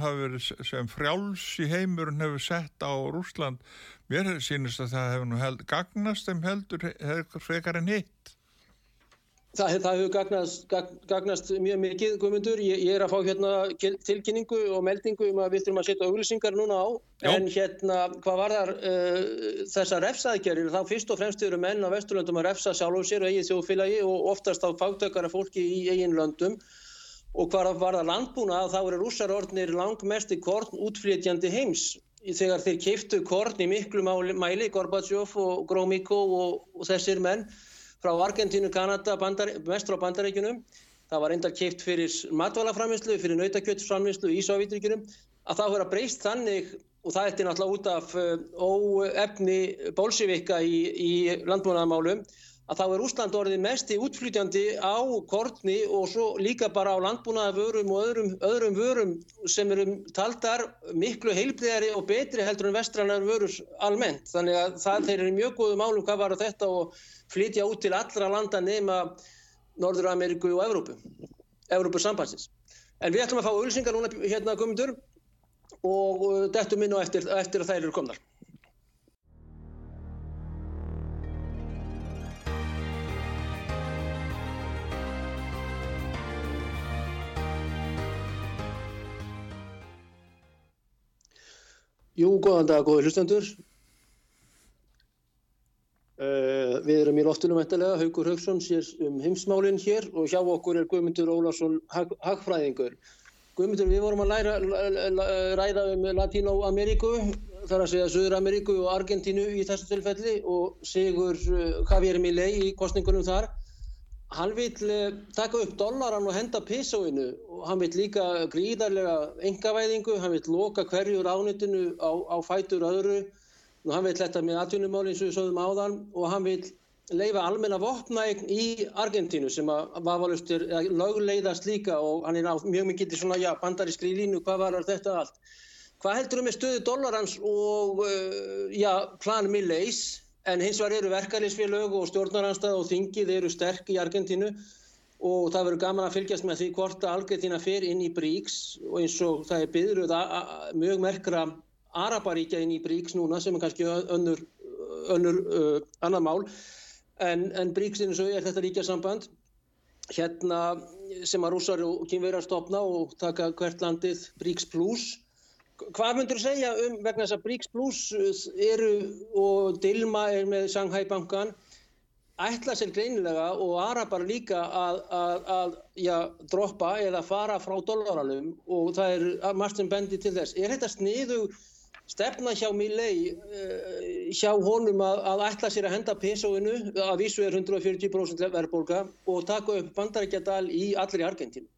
sem frjáls í heimurinn hefur sett á Rúsland mér sýnist að það hefur nú held, gagnast þeim heldur frekar en hitt Það, það hefur gagnast, gagnast mjög mikið, Guðmundur. Ég, ég er að fá hérna tilkynningu og meldingu um að við þurfum að setja auglýsingar núna á. Já. En hérna, hvað var þar uh, þessar refsaðgerðir? Þá fyrst og fremst eru menn á Vesturlöndum að refsa sjálf og sér og eigið þjóðfélagi og oftast á fátökara fólki í eigin löndum. Og hvað var það landbúna að þá eru rússarordnir langmest í korn útflytjandi heims. Þegar þeir keiftu korn í miklu mæli, Gorbachev og Gromyko og, og þessir menn, frá Argentínu, Kanada, bandar, mest frá bandarækjunum. Það var endar keift fyrir matvælaframinslu, fyrir nautakjötsframinslu í Sávíturíkjunum að það voru að breyst þannig og það eftir náttúrulega út af uh, óefni bólsivika í, í landbúnaðamálum að þá er Úsland orðið mest í útflýtjandi á kortni og svo líka bara á landbúnaðavörum og öðrum, öðrum vörum sem eru taldar miklu heilbriðari og betri heldur en vestrannar vörur almennt. Þannig að það þeir eru mjög góðu málum hvað var þetta og flytja út til allra landa nema Norður Ameríku og Evrópu, Evrópu sambansins. En við ætlum að fá ölsingar núna hérna komundur og uh, dettum inn á eftir, eftir að þær eru komnar. Jú, góðan dag, góði hlustendur. Uh, við erum í loftunum eftirlega, Haugur Haugsson sér um heimsmálinn hér og hjá okkur er Guðmundur Ólarsson hag, hagfræðingur. Guðmundur, við vorum að læra, ræða um Latín-Ameríku, þar að segja Suður-Ameríku og Argentínu í þessu tilfelli og Sigur uh, Javier Milei í kostningunum þar. Hann vil uh, taka upp dollaran og henda písóinu og hann vil líka gríðarlega engavæðingu, hann vil loka hverju ránitinu á, á fætur öðru. Og hann vil þetta með atvinnumál eins og við sögum áðan. Og hann vil leifa almenna vopnægn í Argentínu sem að vafalust er lögleiðast líka. Og hann er á mjög mikið svona já, bandarískri línu, hvað var þetta allt? Hvað heldur um með stöðu dollarans og uh, já, plan Milley's en hins vegar eru verkefliðsfélög og stjórnaranstað og þingið eru sterk í Argentínu og það verður gaman að fylgjast með því hvort að Argentína fer inn í BRICS og eins og það er byggðuð mjög merkra Araparíkja inn í BRICS núna sem er kannski önnur, önnur uh, annar mál. En, en BRICS eins og er þetta ríkjasamband hérna sem að rússar og kynverjar stopna og taka hvert landið BRICS Plus hvað myndur þú segja um vegna þess að BRICS Plus eru og Dilma er með Shanghai bankan ætla sér greinilega og arabar líka að, að, að já, droppa eða fara frá dollaranum og það er margt sem bendi til þess. Er þetta sniðu stefna hjá Milley uh, hjá honum að, að ætla sér að henda PSO-inu að vísu er 140% verðbólka og taka upp bandarækjadal í allir í Argentínu.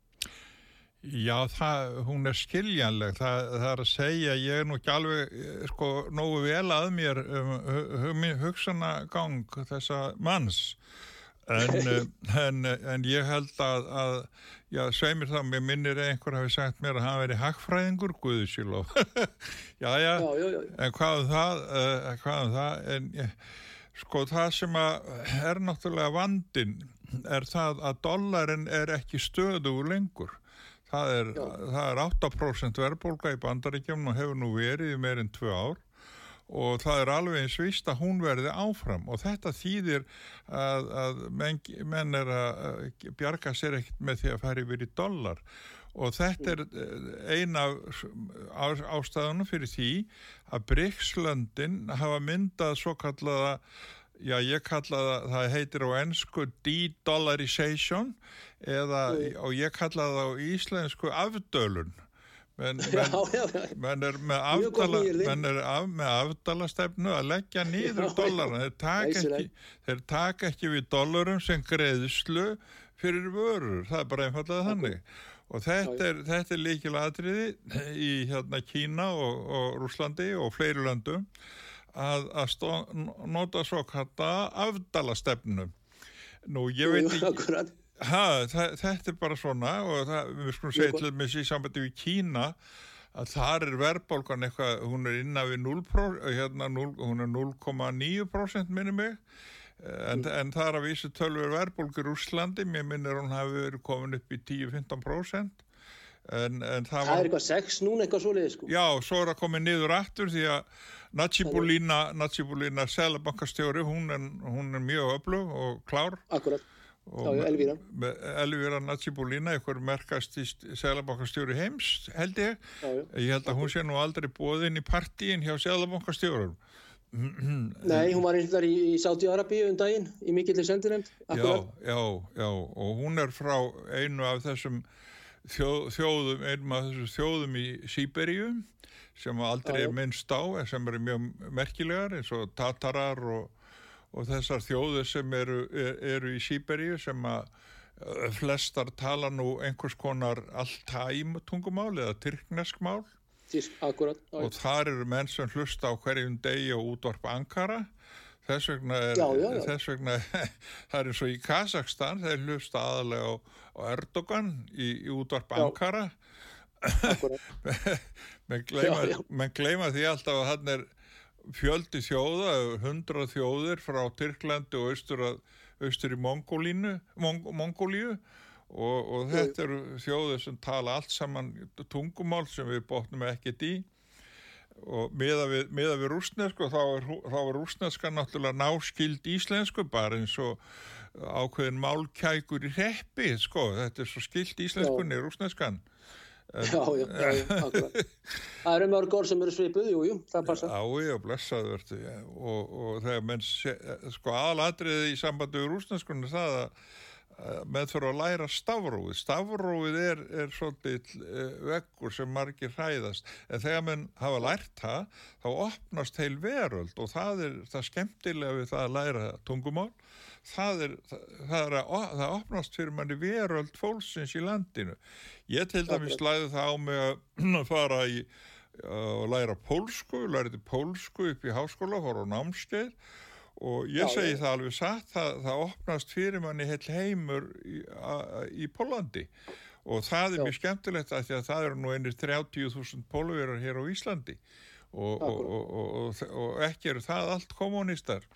Já, það, hún er skiljanleg, það, það er að segja, ég er nú ekki alveg, sko, nógu vel að mér um hugsanagang þessa manns, en, en, en ég held að, að já, sveimir það, mér minnir einhver hafi sagt mér að hann veri hagfræðingur, guðsíló, já, já, já, já, já, en hvað um það, uh, hvað um það, en sko, það sem að er náttúrulega vandin er það að dollarin er ekki stöðu lengur. Það er, það er 8% verðbólka í bandaríkjum og hefur nú verið í meirinn tvö ár. Og það er alveg eins vist að hún verði áfram. Og þetta þýðir að, að menn, menn er að bjarga sér ekkert með því að færi verið dollar. Og þetta er eina ástæðunum fyrir því að Bryggslöndin hafa myndað svo kallaða Já, ég kalla það, það heitir á ennsku de-dollarization eða, og ég kalla það á íslensku afdölun. Menn, menn, menn er með afdala, menn er af, með afdalastefnu að leggja nýður dollarna. Þeir taka, ekki, þeir taka ekki við dollarum sem greiðslu fyrir vörur. Það er bara einfallega þannig. Og þetta er, þetta er líkilega atriði í hérna Kína og, og Rúslandi og fleiri löndum að, að stó, nota svo kalla afdalastefnu. Nú, ég veit ekki, ha, það, þetta er bara svona og það, við skulum segja til síðan sambandi við Kína að þar er verðbólgan eitthvað, hún er innan við 0%, hérna 0, hún er 0,9% minni mig, en, mm. en það er að vísu tölver verðbólgur Úslandi, mér minnir hún hafi verið komin upp í 10-15%. En, en það, það var, er eitthvað sex núna eitthvað svoleiði sko. Já, svo er það komið niður aftur því að Natsibulína Natsibulína selabankastjóri hún hún er mjög öflug og klár. Akkurat, já, já, Elvíra. Elvíra Natsibulína eitthvað merkast í selabankastjóri heims held ég, já, ég held að hún sé nú aldrei búið inn í partíin hjá selabankastjórum Nei, hún var einhver í, í Sáti-Arabíu um daginn í mikillir sendinemt já, já, já og hún er frá einu af þessum þjóð, þjóðum, einum af þessu þjóðum í Sýberíu sem aldrei er minnst á en sem eru mjög merkilegar eins og Tatarar og, og þessar þjóður sem eru, er, eru í Sýberíu sem að flestar tala nú einhvers konar alltæm tungumál eða tyrkneskmál Akkurat, og þar eru menn sem hlusta á hverjum degi og útvarp Ankara þess vegna er, já, já, já. Þess vegna, það er eins og í Kazakstan þeir hlusta aðalega á, á Erdogan í, í útvarp Ankara. Menn gleyma, men gleyma því alltaf að hann er fjöldi þjóða, hundra þjóðir frá Tyrklandi og austur, að, austur í Mongólínu Mong, Mongólíu. Og, og þetta eru þjóðir sem tala allt saman tungumál sem við bóttum ekkert í og miða við, miða við rúsnesku þá er, er rúsneska náttúrulega náskild íslensku bara eins og ákveðin málkækur í reppi sko, þetta er svo skild íslenskunni rúsneskan Já, já, já, Það eru mörg orð sem eru svipuð, jú, jú, það passa. Já, já, blessaður verður og, og þegar menn sko aðalatriði í sambandi við rúsneskunni það að með fyrir að læra stafróið stafróið er, er svolítið uh, veggur sem margir hræðast. En þegar mann hafa lært það þá opnast heil veröld og það er það skemmtilega við það að læra tungumál. Það er, það, það, er að, það opnast fyrir manni veröld fólksins í landinu. Ég til dæmis læði það á mig að fara í að læra pólsku, læriði pólsku upp í háskóla, fór á námskeið og ég já, segi já. það alveg satt það, það opnast fyrir manni heil heimur í, í Pólandi og það er já. mjög skemmtilegt að, að það eru nú einir 30.000 pólverar hér á Íslandi og, og, og ekki eru það allt kommunistar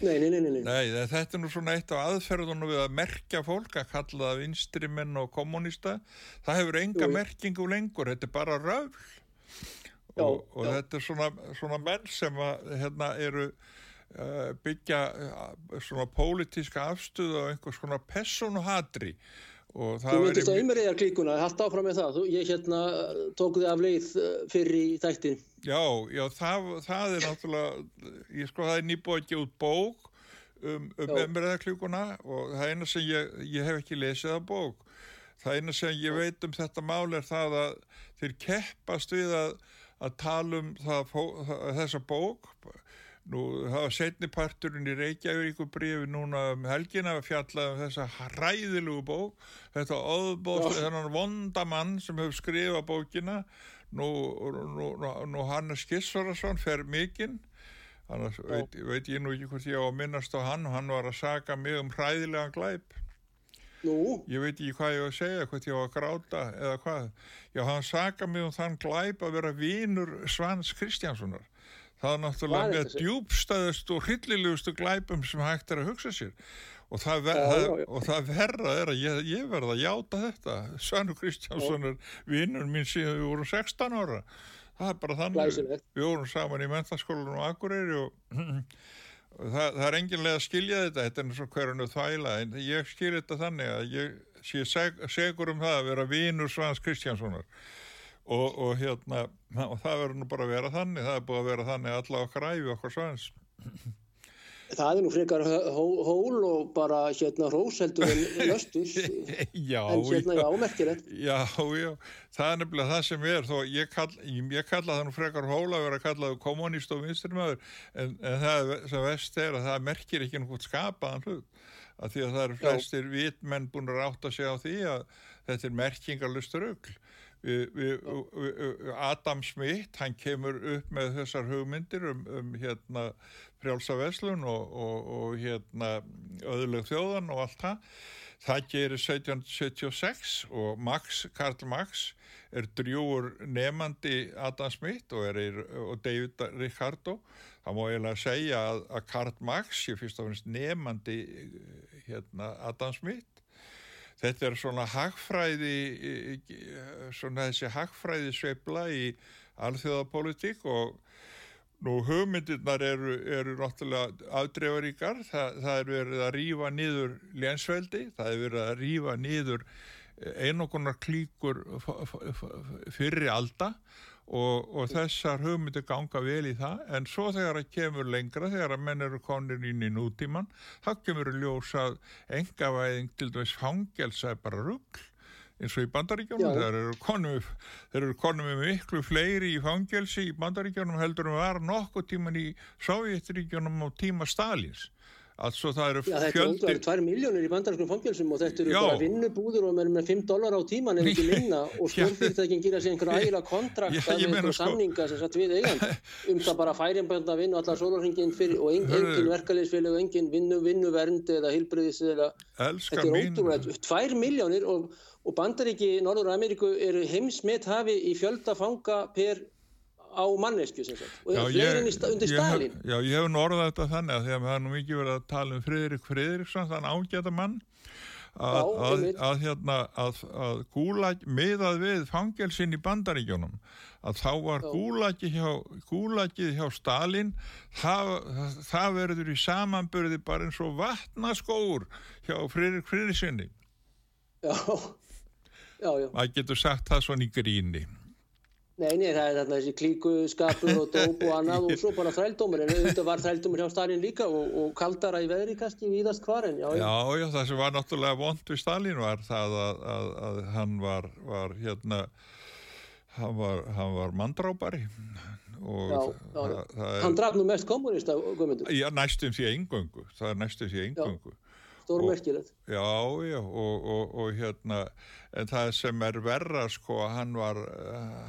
Nei, nei, nei, nei. Nei, þetta er nú svona eitt á aðferðunum við að merkja fólk að kalla það vinstrimenn og kommunista. Það hefur enga Jú. merkingu lengur, þetta er bara röfl. Og, og þetta er svona, svona menn sem að, hérna, eru byggja eh, svona pólitíska afstuð á einhvers konar personuhatri og það Þú myndist á einmeriðar klíkuna, hægt áfram með það. Ég hérna tók þið af leið eh, fyrir í þættin Já, já, það, það er náttúrulega ég sko það er nýbúið ekki út bók um, um umræðaklíkuna og það eina sem ég, ég hef ekki lesið að bók. Það eina sem ég veit um þetta mál er það að þeir keppast við að, að tala um það, þessa bók nú það var setniparturinn í Reykjavík brífi núna um helgina að fjalla um þessa hræðilugu bók þetta óðbóð, þennan vondamann sem hefur skrifað bókina nú, nú, nú, Hannes Gissorarsson fer mikinn Þannig veit, veit ég nú ekki hvort ég á að minnast á hann og hann var að saga mig um hræðilegan glæp. Nú? Ég veit ekki hvað ég á að segja, hvort ég á að gráta eða hvað. Já, hann saga mig um þann glæp að vera vínur Svans Kristjánssonar. Það er náttúrulega með djúbstæðust og hryllilegustu glæpum sem hægt er að hugsa sér. Og það, ver, já, já, já. Og það verða er að ég, ég verða að játa þetta. Svanu Kristjánsson er vínur mín síðan við vorum 16 ára það er bara þannig Glæsilegt. við vorum saman í mentaskólanum Akureyri og, það, það er enginlega að skilja þetta þetta er eins og hverjanu þvæla en ég skil þetta þannig að ég sé seg, segur um það að vera vínur Svans Kristjánssonar og, og hérna og það verður nú bara að vera þannig það er búið að vera þannig alla okkar æfi okkar Svans. Það er nú frekar hól og bara hérna hróseldur en löstur já, en hérna já, merkilegt. Já, já, það er nefnilega það sem er þó ég, kall, ég kalla það nú frekar hól að vera kallað kommunist og vinstrimöður en, en það sem vest er að það merkir ekki náttúrulega skapaðan hlut. Að því að það eru flestir vitmenn búin að ráta sig á því að þetta er merkingarlustur við, Adam Smith hann kemur upp með þessar hugmyndir um, um hérna frjálsaveslun og, og, og hérna öðuleg þjóðan og allt það. Það gerir 1776 og Max, Karl Max er drjúur nefandi Adam Smith og, er, og David Ricardo. Það má eiginlega segja að, að Karl Max ég fyrst og finnst nefandi hérna, Adam Smith Þetta er svona hagfræði, svona þessi hagfræði sveibla í alþjóðapolitík og nú hugmyndirnar eru, eru náttúrulega afdreifaríkar. Það, það er verið að rýfa nýður lénsveldi, það er verið að rýfa nýður einogunar klíkur fyrir alda og, og þessar hugmyndir ganga vel í það. En svo þegar það kemur lengra þegar að menn eru konir inn í nútíman þá kemur að ljósa engavæðing til dæmis fangelsa er bara ruggl eins og í bandaríkjónum þeir eru konum þeir eru konum með miklu fleiri í fangelsi í bandaríkjónum heldur en var nokkuð tíman í Sovjetríkjónum á tíma Stalins Altså það eru fjöldi... Já, þetta er ótrúlega, tvær miljónir í bandarskum fangilsum og þetta eru já. bara vinnubúður og með 5 dólar á tíman ef ekki minna og stjórnfyrirtækinn gera sér einhverja ægila kontrakt með einhverja sko... samninga sem satt við eigand um það bara færiðanbönda að vinna allar sólarhenginn fyrir og engin, engin verkefliðsfélag og engin vinnu, vinnuvernd eða hilbriðis eða þetta er ótrúlega, tvær miljónir og, og bandaríki Norður Ameríku eru heimsmet hafi í fjölda fanga per á mannesku sem sagt. Og fleirin undir Stalin Já, ég hef nú orðað þetta þannig að því að það er nú mikið verið að tala um Fridrik Fridriksson þann ágæta mann að, Já, að, að hérna að, að gúlag miðað við fangelsinn í bandaríkjónum að þá var gúlagið hjá, gúlagið hjá Stalin það, það verður í samanbörði bara eins og vatnaskóur hjá Fridrik Fridrikssoni Já. Já, já. Það getur sagt það svona í gríni. Nei, nei, það er þarna þessi klíku, skapur og dóp og annað og svo bara þrældómur en auðvitað var þrældómur hjá Stalin líka og, og kaldara í veðri kannski víðast hvar en já, já. Já, já, það sem var náttúrulega vond við Stalin var það að, að, að hann var, var hérna hann var, hann var mandrábari og já, já, er, hann draf nú mest kommunista Já, næstum því engöngu það er næstum því engöngu stórmerkilegt. Já, já, og, og, og hérna, en það sem er verra, sko, hann var,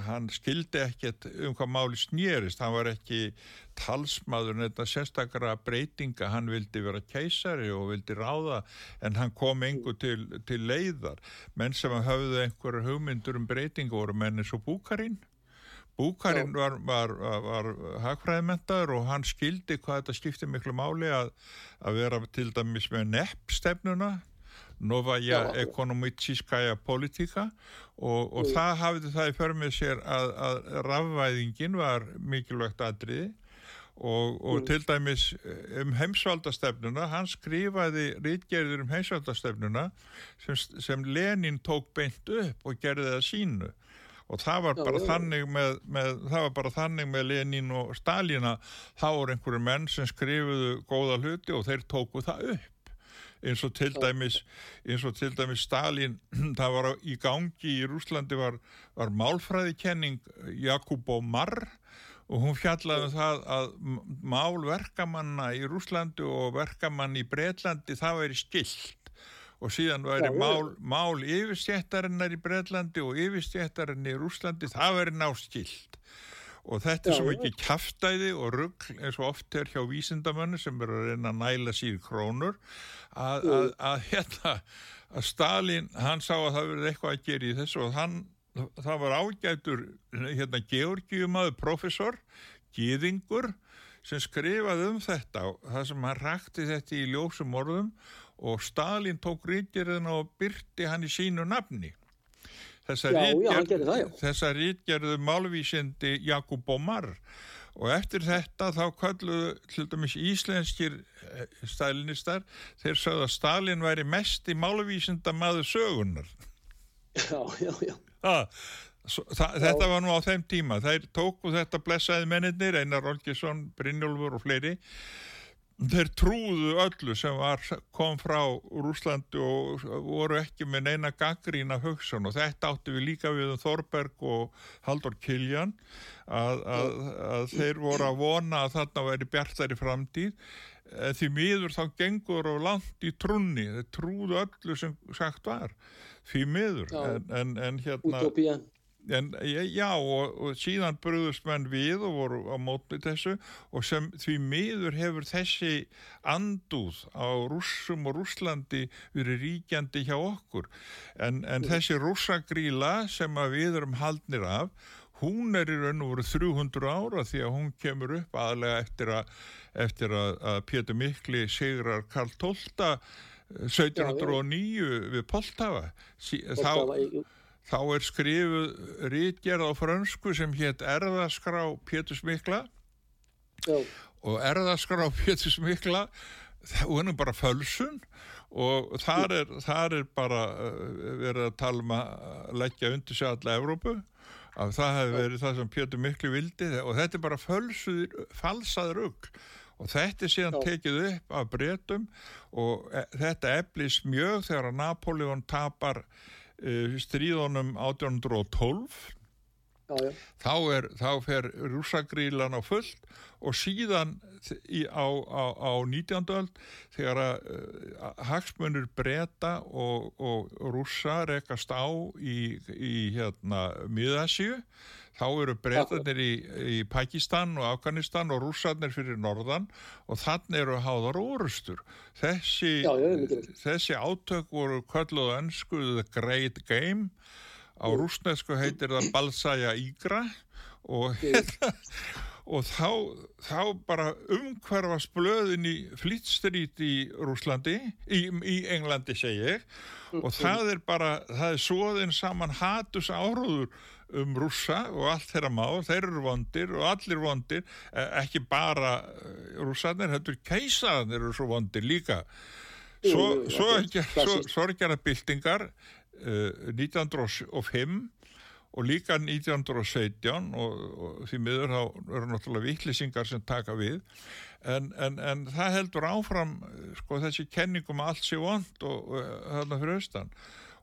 hann skildi ekkert um hvað máli snýrist, hann var ekki talsmaður, þetta sérstakara breytinga, hann vildi vera keisari og vildi ráða, en hann kom engu til, til leiðar. Menn sem hafði einhverju hugmyndur um breytinga voru menni svo búkarinn, Búkarinn var, var, var, var hagfræðimentaður og hann skildi hvað þetta skipti miklu máli að, að vera til dæmis með neppstefnuna Novaja ekonomítískaja politíka og, og mm. það hafði það í förmið sér að, að rafvæðingin var mikilvægt aðriði og, og mm. til dæmis eh, um heimsvaldastefnuna, hann skrifaði rítgerðir um heimsvaldastefnuna sem, sem Lenin tók beint upp og gerði það sínu og það var bara, já, þannig, með, með, það var bara þannig með Lenin og Stalina þá voru einhverju menn sem skrifuðu góða hluti og þeir tóku það upp. Eins og til dæmis, eins og til dæmis Stalin, það var í gangi í Rúslandi var, var málfræðikenning Jakubo Marr og hún fjallaði um það að mál verkamanna í Rúslandi og verkamann í Breitlandi það væri skilt og síðan væri Já, mál, mál yfirstjættarinnar í Breitlandi og yfirstjættarinnar í Rúslandi það væri náskilt og þetta er svo ekki kæftæði og ruggl eins og oft er hjá vísindamönnu sem eru að reyna að næla sír krónur að, að, að hérna að Stalin, hann sá að það verið eitthvað að gera í þessu og hann, það var ágætur hérna Georgiumaður professor, Gýðingur sem skrifaði um þetta það sem hann rakti þetta í ljósum orðum og Stalin tók ríkjörðin og byrti hann í sínu nafni. Þessa rítgerðu málvísindi Jakub Omar. Og eftir þetta þá kalluðu til dæmis íslenskir eh, stalinistar þeir sagðu að Stalin væri mest í málvísinda maður sögunar Já, já, já svo, það, Þetta var nú á þeim tíma. Þeir tóku þetta blessaði mennir Einar Olgesson, Brynjólfur og fleiri þeir trúðu öllu sem var, kom frá Rúslandi og voru ekki með neina gaggrína hugsun. Og þetta áttu við líka við um Þorberg og Haldur Kiljan að, að, að þeir voru að vona að þarna væri bjartari framtíð. Því miður þá gengur og langt í trunni, þeir trúðu öllu sem sagt var. Því miður. En, en, en hérna En, já og, og síðan bröðust menn við og voru á mótnið þessu og sem því miður hefur þessi andúð á rússum og rússlandi verið ríkjandi hjá okkur. En, en mm. þessi rússagríla sem við erum haldnir af hún er í raun og voru 300 ára því að hún kemur upp aðlega eftir að, eftir að, að Pétur Mikli sigrar Karl XII 1709 við Poltava. Þá þá er skrifuð rítgerð á fransku sem hétt Erðaskrá Pétur Smikla Já. og Erðaskrá Pétur Smikla hún er bara fölsun og þar er, þar er bara uh, verið að tala um að leggja undir sig alla Evrópu að það hefur verið það sem Pétur Mikli vildi og þetta er bara fölsuður, falsaður ugg og þetta er síðan Já. tekið upp af breytum og e þetta eflis mjög þegar að Napoleon tapar uh, stríðunum 1812 já, já. Þá, er, þá fer rússagrílan á fullt og síðan í, á, á, á 19. öld þegar að uh, hagsmunur breyta og, og rússa rekast á í, í hérna miðasju þá eru breytanir í, í Pakistan og Afganistan og rússarnir fyrir norðan og þannig eru háðar orustur. Þessi, þessi átök voru kölluð önskuð Great Game. Á rúsnesku heitir það Balsaja Ígra og og þá, þá bara umhverfa splöðin í Fleet Street í Rúslandi, í, í Englandi segi ég. Og mm-hmm. það er bara, það er svoðin saman hatus áróður um rússa og allt þeirra má, þeir eru vondir og allir vondir, e, ekki bara e, rússarnir, þetta er keisaðan eru svo vondir líka. Svo, svo, svo sorgjara byltingar uh, 1905 og líka 1917 og, og því miður þá eru náttúrulega vittlýsingar sem taka við. En, en, en það heldur áfram sko þessi kenningum allt sé vond og, og þarna fyrir austan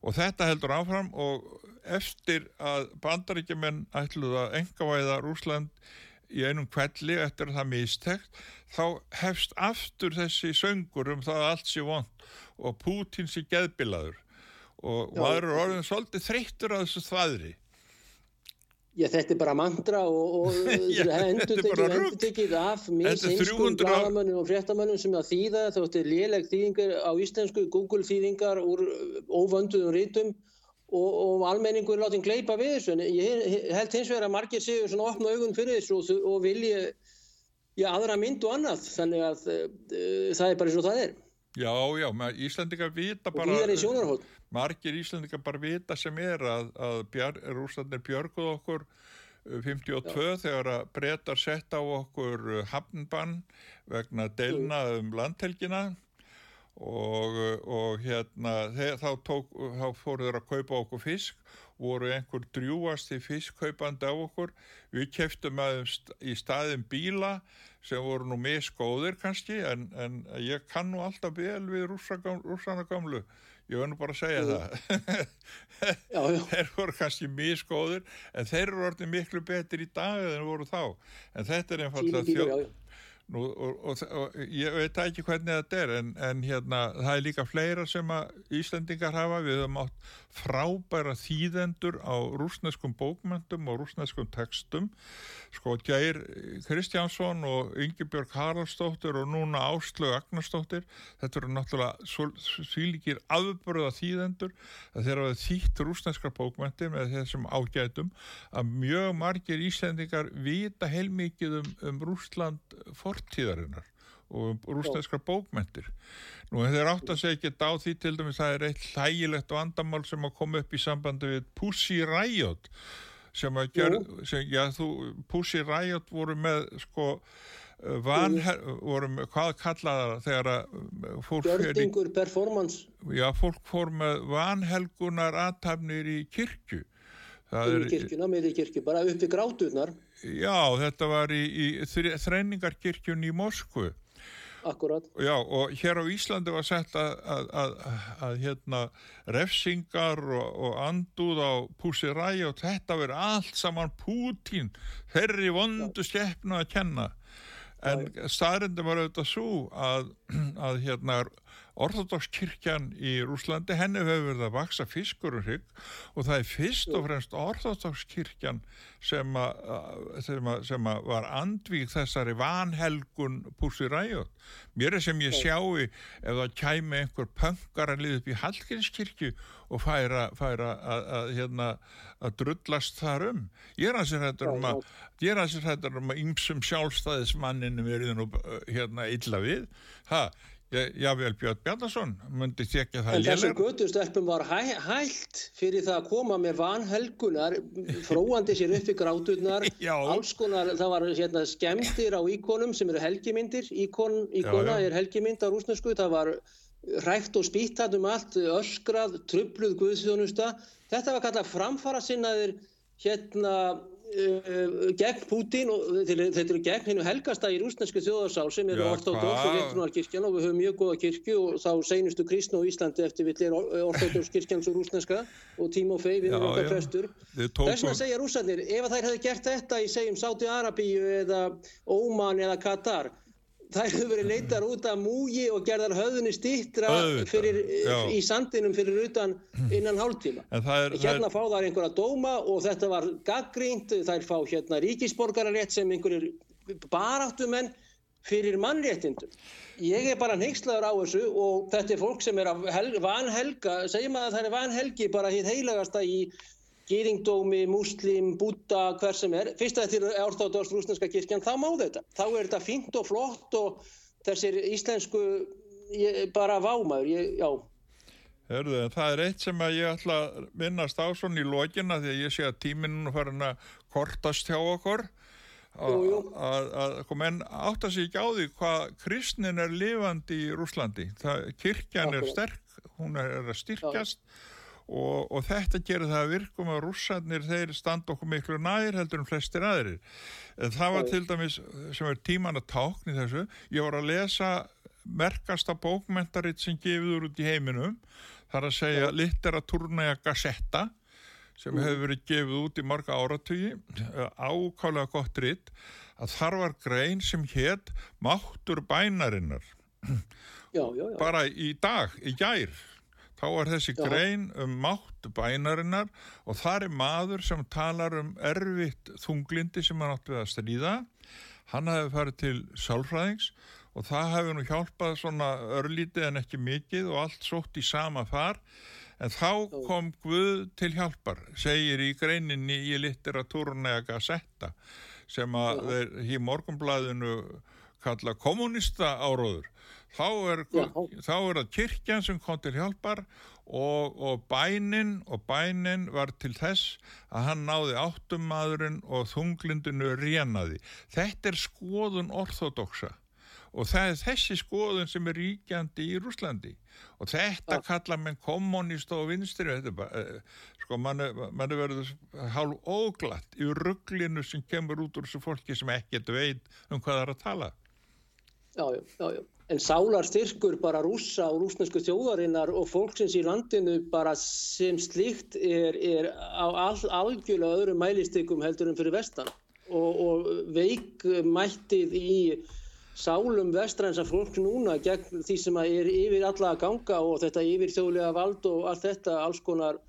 og þetta heldur áfram og eftir að bandaríkjumenn ætluð að engavæða Rúsland í einum kvelli eftir að það mistegt þá hefst aftur þessi söngur um það að allt sé vond og Pútin sé geðbilaður. Og maður er orðin svolítið þreyttur á þessu þvaðri Já, þetta er bara mantra og, og endur tekið af minnsinskum blagamönnum og fréttamönnum sem að þýða þóttir léleg þýðingar á íslensku Google þýðingar úr óvönduðum rítum og, og almenningur láti gleipa við þessu. En ég held hins vegar að margir séu svona opna augun fyrir þessu og, og vilji já, aðra mynd og annað. Þannig að uh, það er bara eins og það er Já, já, Íslandingar vita bara margir Íslandingar bara vita sem er að, að bjar, Rúslandir björguð okkur 52 uh, já. þegar að breytar sett á okkur uh, hafnbann vegna delna um landhelgina. Og, og hérna þeir, þá, tók, þá fóru þeir að kaupa okkur fisk voru einhver drjúasti fiskkaupandi á okkur. Við keftum aðeins í staðin bíla sem voru nú miskóðir kannski en, en ég kann nú alltaf vel við rússana gamlu ég verður bara að segja mm. það já, já. þeir voru kannski miskóðir en þeir eru orðið miklu betur í dag en voru þá en þetta er einfallega þjóð Nú, og, og, og ég veit ekki hvernig þetta er en, en hérna það er líka fleira sem að Íslandingar hafa. Við höfum átt frábæra þýðendur á rúsneskum bókmyndum og rúsneskum textum. Sko Geir Kristjánsson og Yngibjörg Haraldsdóttir og núna Áslög Agnarsdóttir þetta eru náttúrulega svílikir afbörða þýðendur að þeir hafa þýtt rúsneskar bókmyndir með þessum ágætum að mjög margir Íslandingar vita heilmikið um, um Rúsland fortíðarinnar og um rúsneskar bókmyndir Nú þeir átt að segja ekki á því til dæmis það er eitt hlægilegt vandamál sem að koma upp í sambandi við Pussy Riot sem að gera, sem, já þú Pussy Riot voru með sko uh, van, voru með, hvað kallaða þegar að uh, fólk Gjörningur performance. Já, fólk fór með vanhelgunar aðtæfnir í kirkju. Það er kirkjuna, með í kirkju, bara upp í grátunar Já, þetta var í, í þrenningarkirkjun í Moskvu Akkurat. Já, og hér á Íslandi var sett að, að, að, að hérna, refsingar og, og anduð á Pussy Ræi og þetta verið allt saman Pútín, þeirri vondu skeppna að kenna. En staðrindum var auðvitað svo að hérna orðodókskirkjan í Rúslandi, henni hefur verið að vaksa fiskur og hrygg og það er fyrst og fremst orðodókskirkjan sem, sem, sem var andvík þessari vanhelgun Pussy Riot. Mér er sem ég sjáu ef það kæmi einhver pöngar að liða upp í Hallgrímskirkju og færa, færa að, að, hérna, að drullast þar um. Ég er að sér hættur um að ég er að sér hættur um að ymsum sjálfstæðismanninu verið nú hérna illa við. Það Jável Björn Bjarnason myndi þekja það En þessum götustelpum var hæ, hægt fyrir það að koma með vanhelgunar fróandi sér upp í gráturnar alls konar, það var hérna, skemdir á íkonum sem eru helgimyndir. Íkon, íkona já, já. er helgimynd á rúsnesku það var rægt og spýttat um allt öskrað, trubluð guðsjónusta þetta var kallað framfara sinnaðir hérna gegn Pútín og þetta eru gegn hennu helgasta í rúsnesku þjóðarsál sem eru orðstóðdóks og réttrunarkirkjan og við höfum mjög góða kirkju og þá seinustu kristna á Íslandi eftir við er orðstóðdókskirkjan svo rúsneska og Tímo Fey við erum okkar prestur. Þess vegna segja rúsarnir ef þær hefði gert þetta í segjum Sáti Arabíu eða Óman eða Katar þær hefur verið leitar út af múgi og gerðar höfðunni stýttra í sandinum fyrir utan innan hálftíma. Er, hérna er... fá þær einhverja dóma og þetta var gaggrínt, þær fá hérna ríkisborgararétt sem einhverjir baráttumenn fyrir mannréttindum. Ég er bara neykslaður á þessu og þetta er fólk sem er vanhelga, segjum að það er vanhelgi bara hitt heilagasta í gýringdómi, múslim, búta, hver sem er. Fyrst að þetta er orðáttast rúsneska kirkjan, þá má þetta. Þá er þetta fínt og flott og þessir íslensku ég, bara vámaður, ég, já. Hörðu, það er eitt sem ég ætla að minnast á svona í lóginna því að ég sé að tíminn farin að kortast hjá okkur að menn átt að sé ekki á því hvað kristnin er lifandi í Rúslandi. Það, kirkjan er sterk, hún er að styrkjast já og, og þetta gerir það að virkum að rússarnir þeir standa okkur miklu nær heldur en flestir aðrir. En það var til dæmis sem er tíman að tákni þessu, ég var að lesa merkasta bókmentaritt sem gefur út í heiminum, þar að segja Litteratúrnæja Gazetta sem mm. hefur verið gefið út í marga áratugi, ákálega gott ritt, að þar var grein sem hétt Máttur bænarinnar. Já, já, já. Bara í dag, í gær þá er þessi Já. grein um mátt bænarinnar og það er maður sem talar um erfitt þunglindi sem hann átti að stríða. Hann hefði farið til sálfræðings og það hefði nú hjálpað svona örlítið en ekki mikið og allt sótt í sama far. En þá kom Guð til hjálpar segir í greininni í litteratúrunega Gazetta sem að þeir í morgunblæðinu kalla kommunista áróður þá er, þá er það kirkjan sem kom til hjálpar og, og bænin og bænin var til þess að hann náði áttumadurinn og þunglindinu rénaði. Þetta er skoðun orþodoksa og það er þessi skoðun sem er ríkjandi í Rúslandi og þetta ja. kalla menn kommunist og vinstri bara, eh, sko mann er verið hálf óglatt í rugglinu sem kemur út úr þessu fólki sem ekkert veit um hvað það er að tala Já, já, já, já en sálar styrkur bara rúsa og rúsnesku þjóðarinnar og fólksins í landinu bara sem slíkt er, er á all, algjörlega öðrum mælistykum heldur en fyrir vestan og, og veikmættið í sálum vestræns af fólk núna gegn því sem er yfir alla að ganga og þetta yfir þjóðlega vald og allt þetta alls konar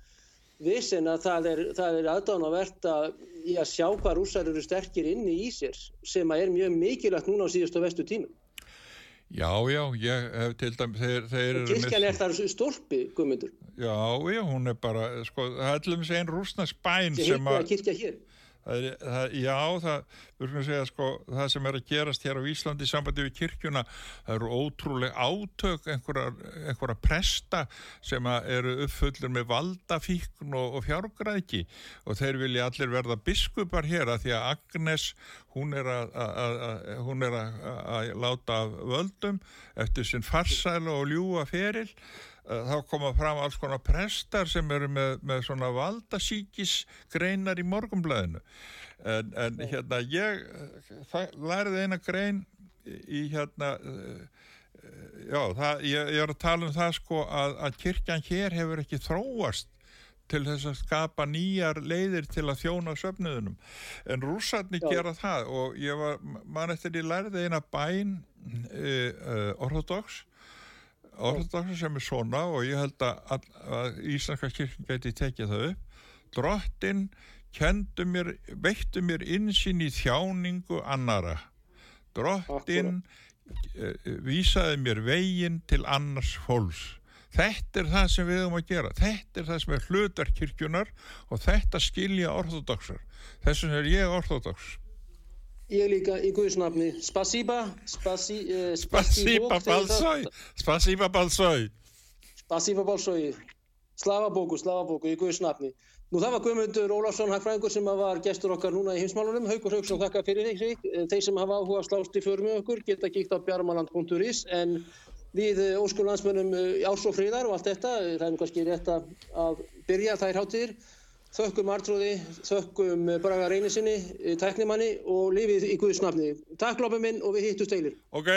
vissin að það er, er aðdánavert að, að sjá hvað rúsar eru sterkir inni í sér sem er mjög mikilvægt núna á síðustu vestu tímum. Já, já, ég hef til dæmis, þeir, þeir eru... Kirkjan er þar stólpi, guðmyndur. Já, já, hún er bara, sko, það er allir með einn rúsna spæn sem að... Það er hitt að kirkja hér. Það er, það, já, það, segja, sko, það sem er að gerast hér á Íslandi í sambandi við kirkjuna, það eru ótrúlega átök einhverja, presta sem eru uppfullur með valdafíkn og, og fjárgræki og þeir vilja allir verða biskupar hér að því að Agnes, hún er að, láta völdum eftir sinn farsælu og ljúa feril þá koma fram alls konar prestar sem eru með, með svona valdasíkisgreinar í morgumblæðinu en, en hérna ég það, læriði eina grein í hérna eh, já, það, ég, ég er að tala um það sko að, að kirkjan hér hefur ekki þróast til þess að skapa nýjar leiðir til að þjóna söfnuðunum en rússarni gera það og ég var, mann eftir ég læriði eina bæn e, e, orðodox orðdagsar sem er svona og ég held að, að Íslandska kirkun geti tekið það upp. Drottin mér veittu mér insinn í þjáningu annara drottin uh, vísaði mér veginn til annars fólks. Þetta er það sem við höfum að gera. Þetta er það sem er hlutar kirkjunar og þetta skilja orðdagsar þess vegna er ég orðdags Ég líka í Guðsnafni. Spasiba, spasi, uh, spasiba balsoj, spasiba balsoj. Spasiba balsoj. Slavabóku, slavabóku í Guðsnafni. Nú það var Guðmundur Ólafsson Hagfræðingur sem var gestur okkar núna í heimsmálunum. Haugur Haugsson þakka fyrir því. Þeir sem hafa áhuga slást í för með okkur geta kíkt á bjarmaland.is en við eh, óskur landsmönnum eh, og allt þetta, það er kannski rétt að byrja þær hátir þökkum Artrúði, þökkum Braga Reynisinni, tæknimanni og lífið í Guðsnafni. Takk lópum minn og við hittum steilir. Ok.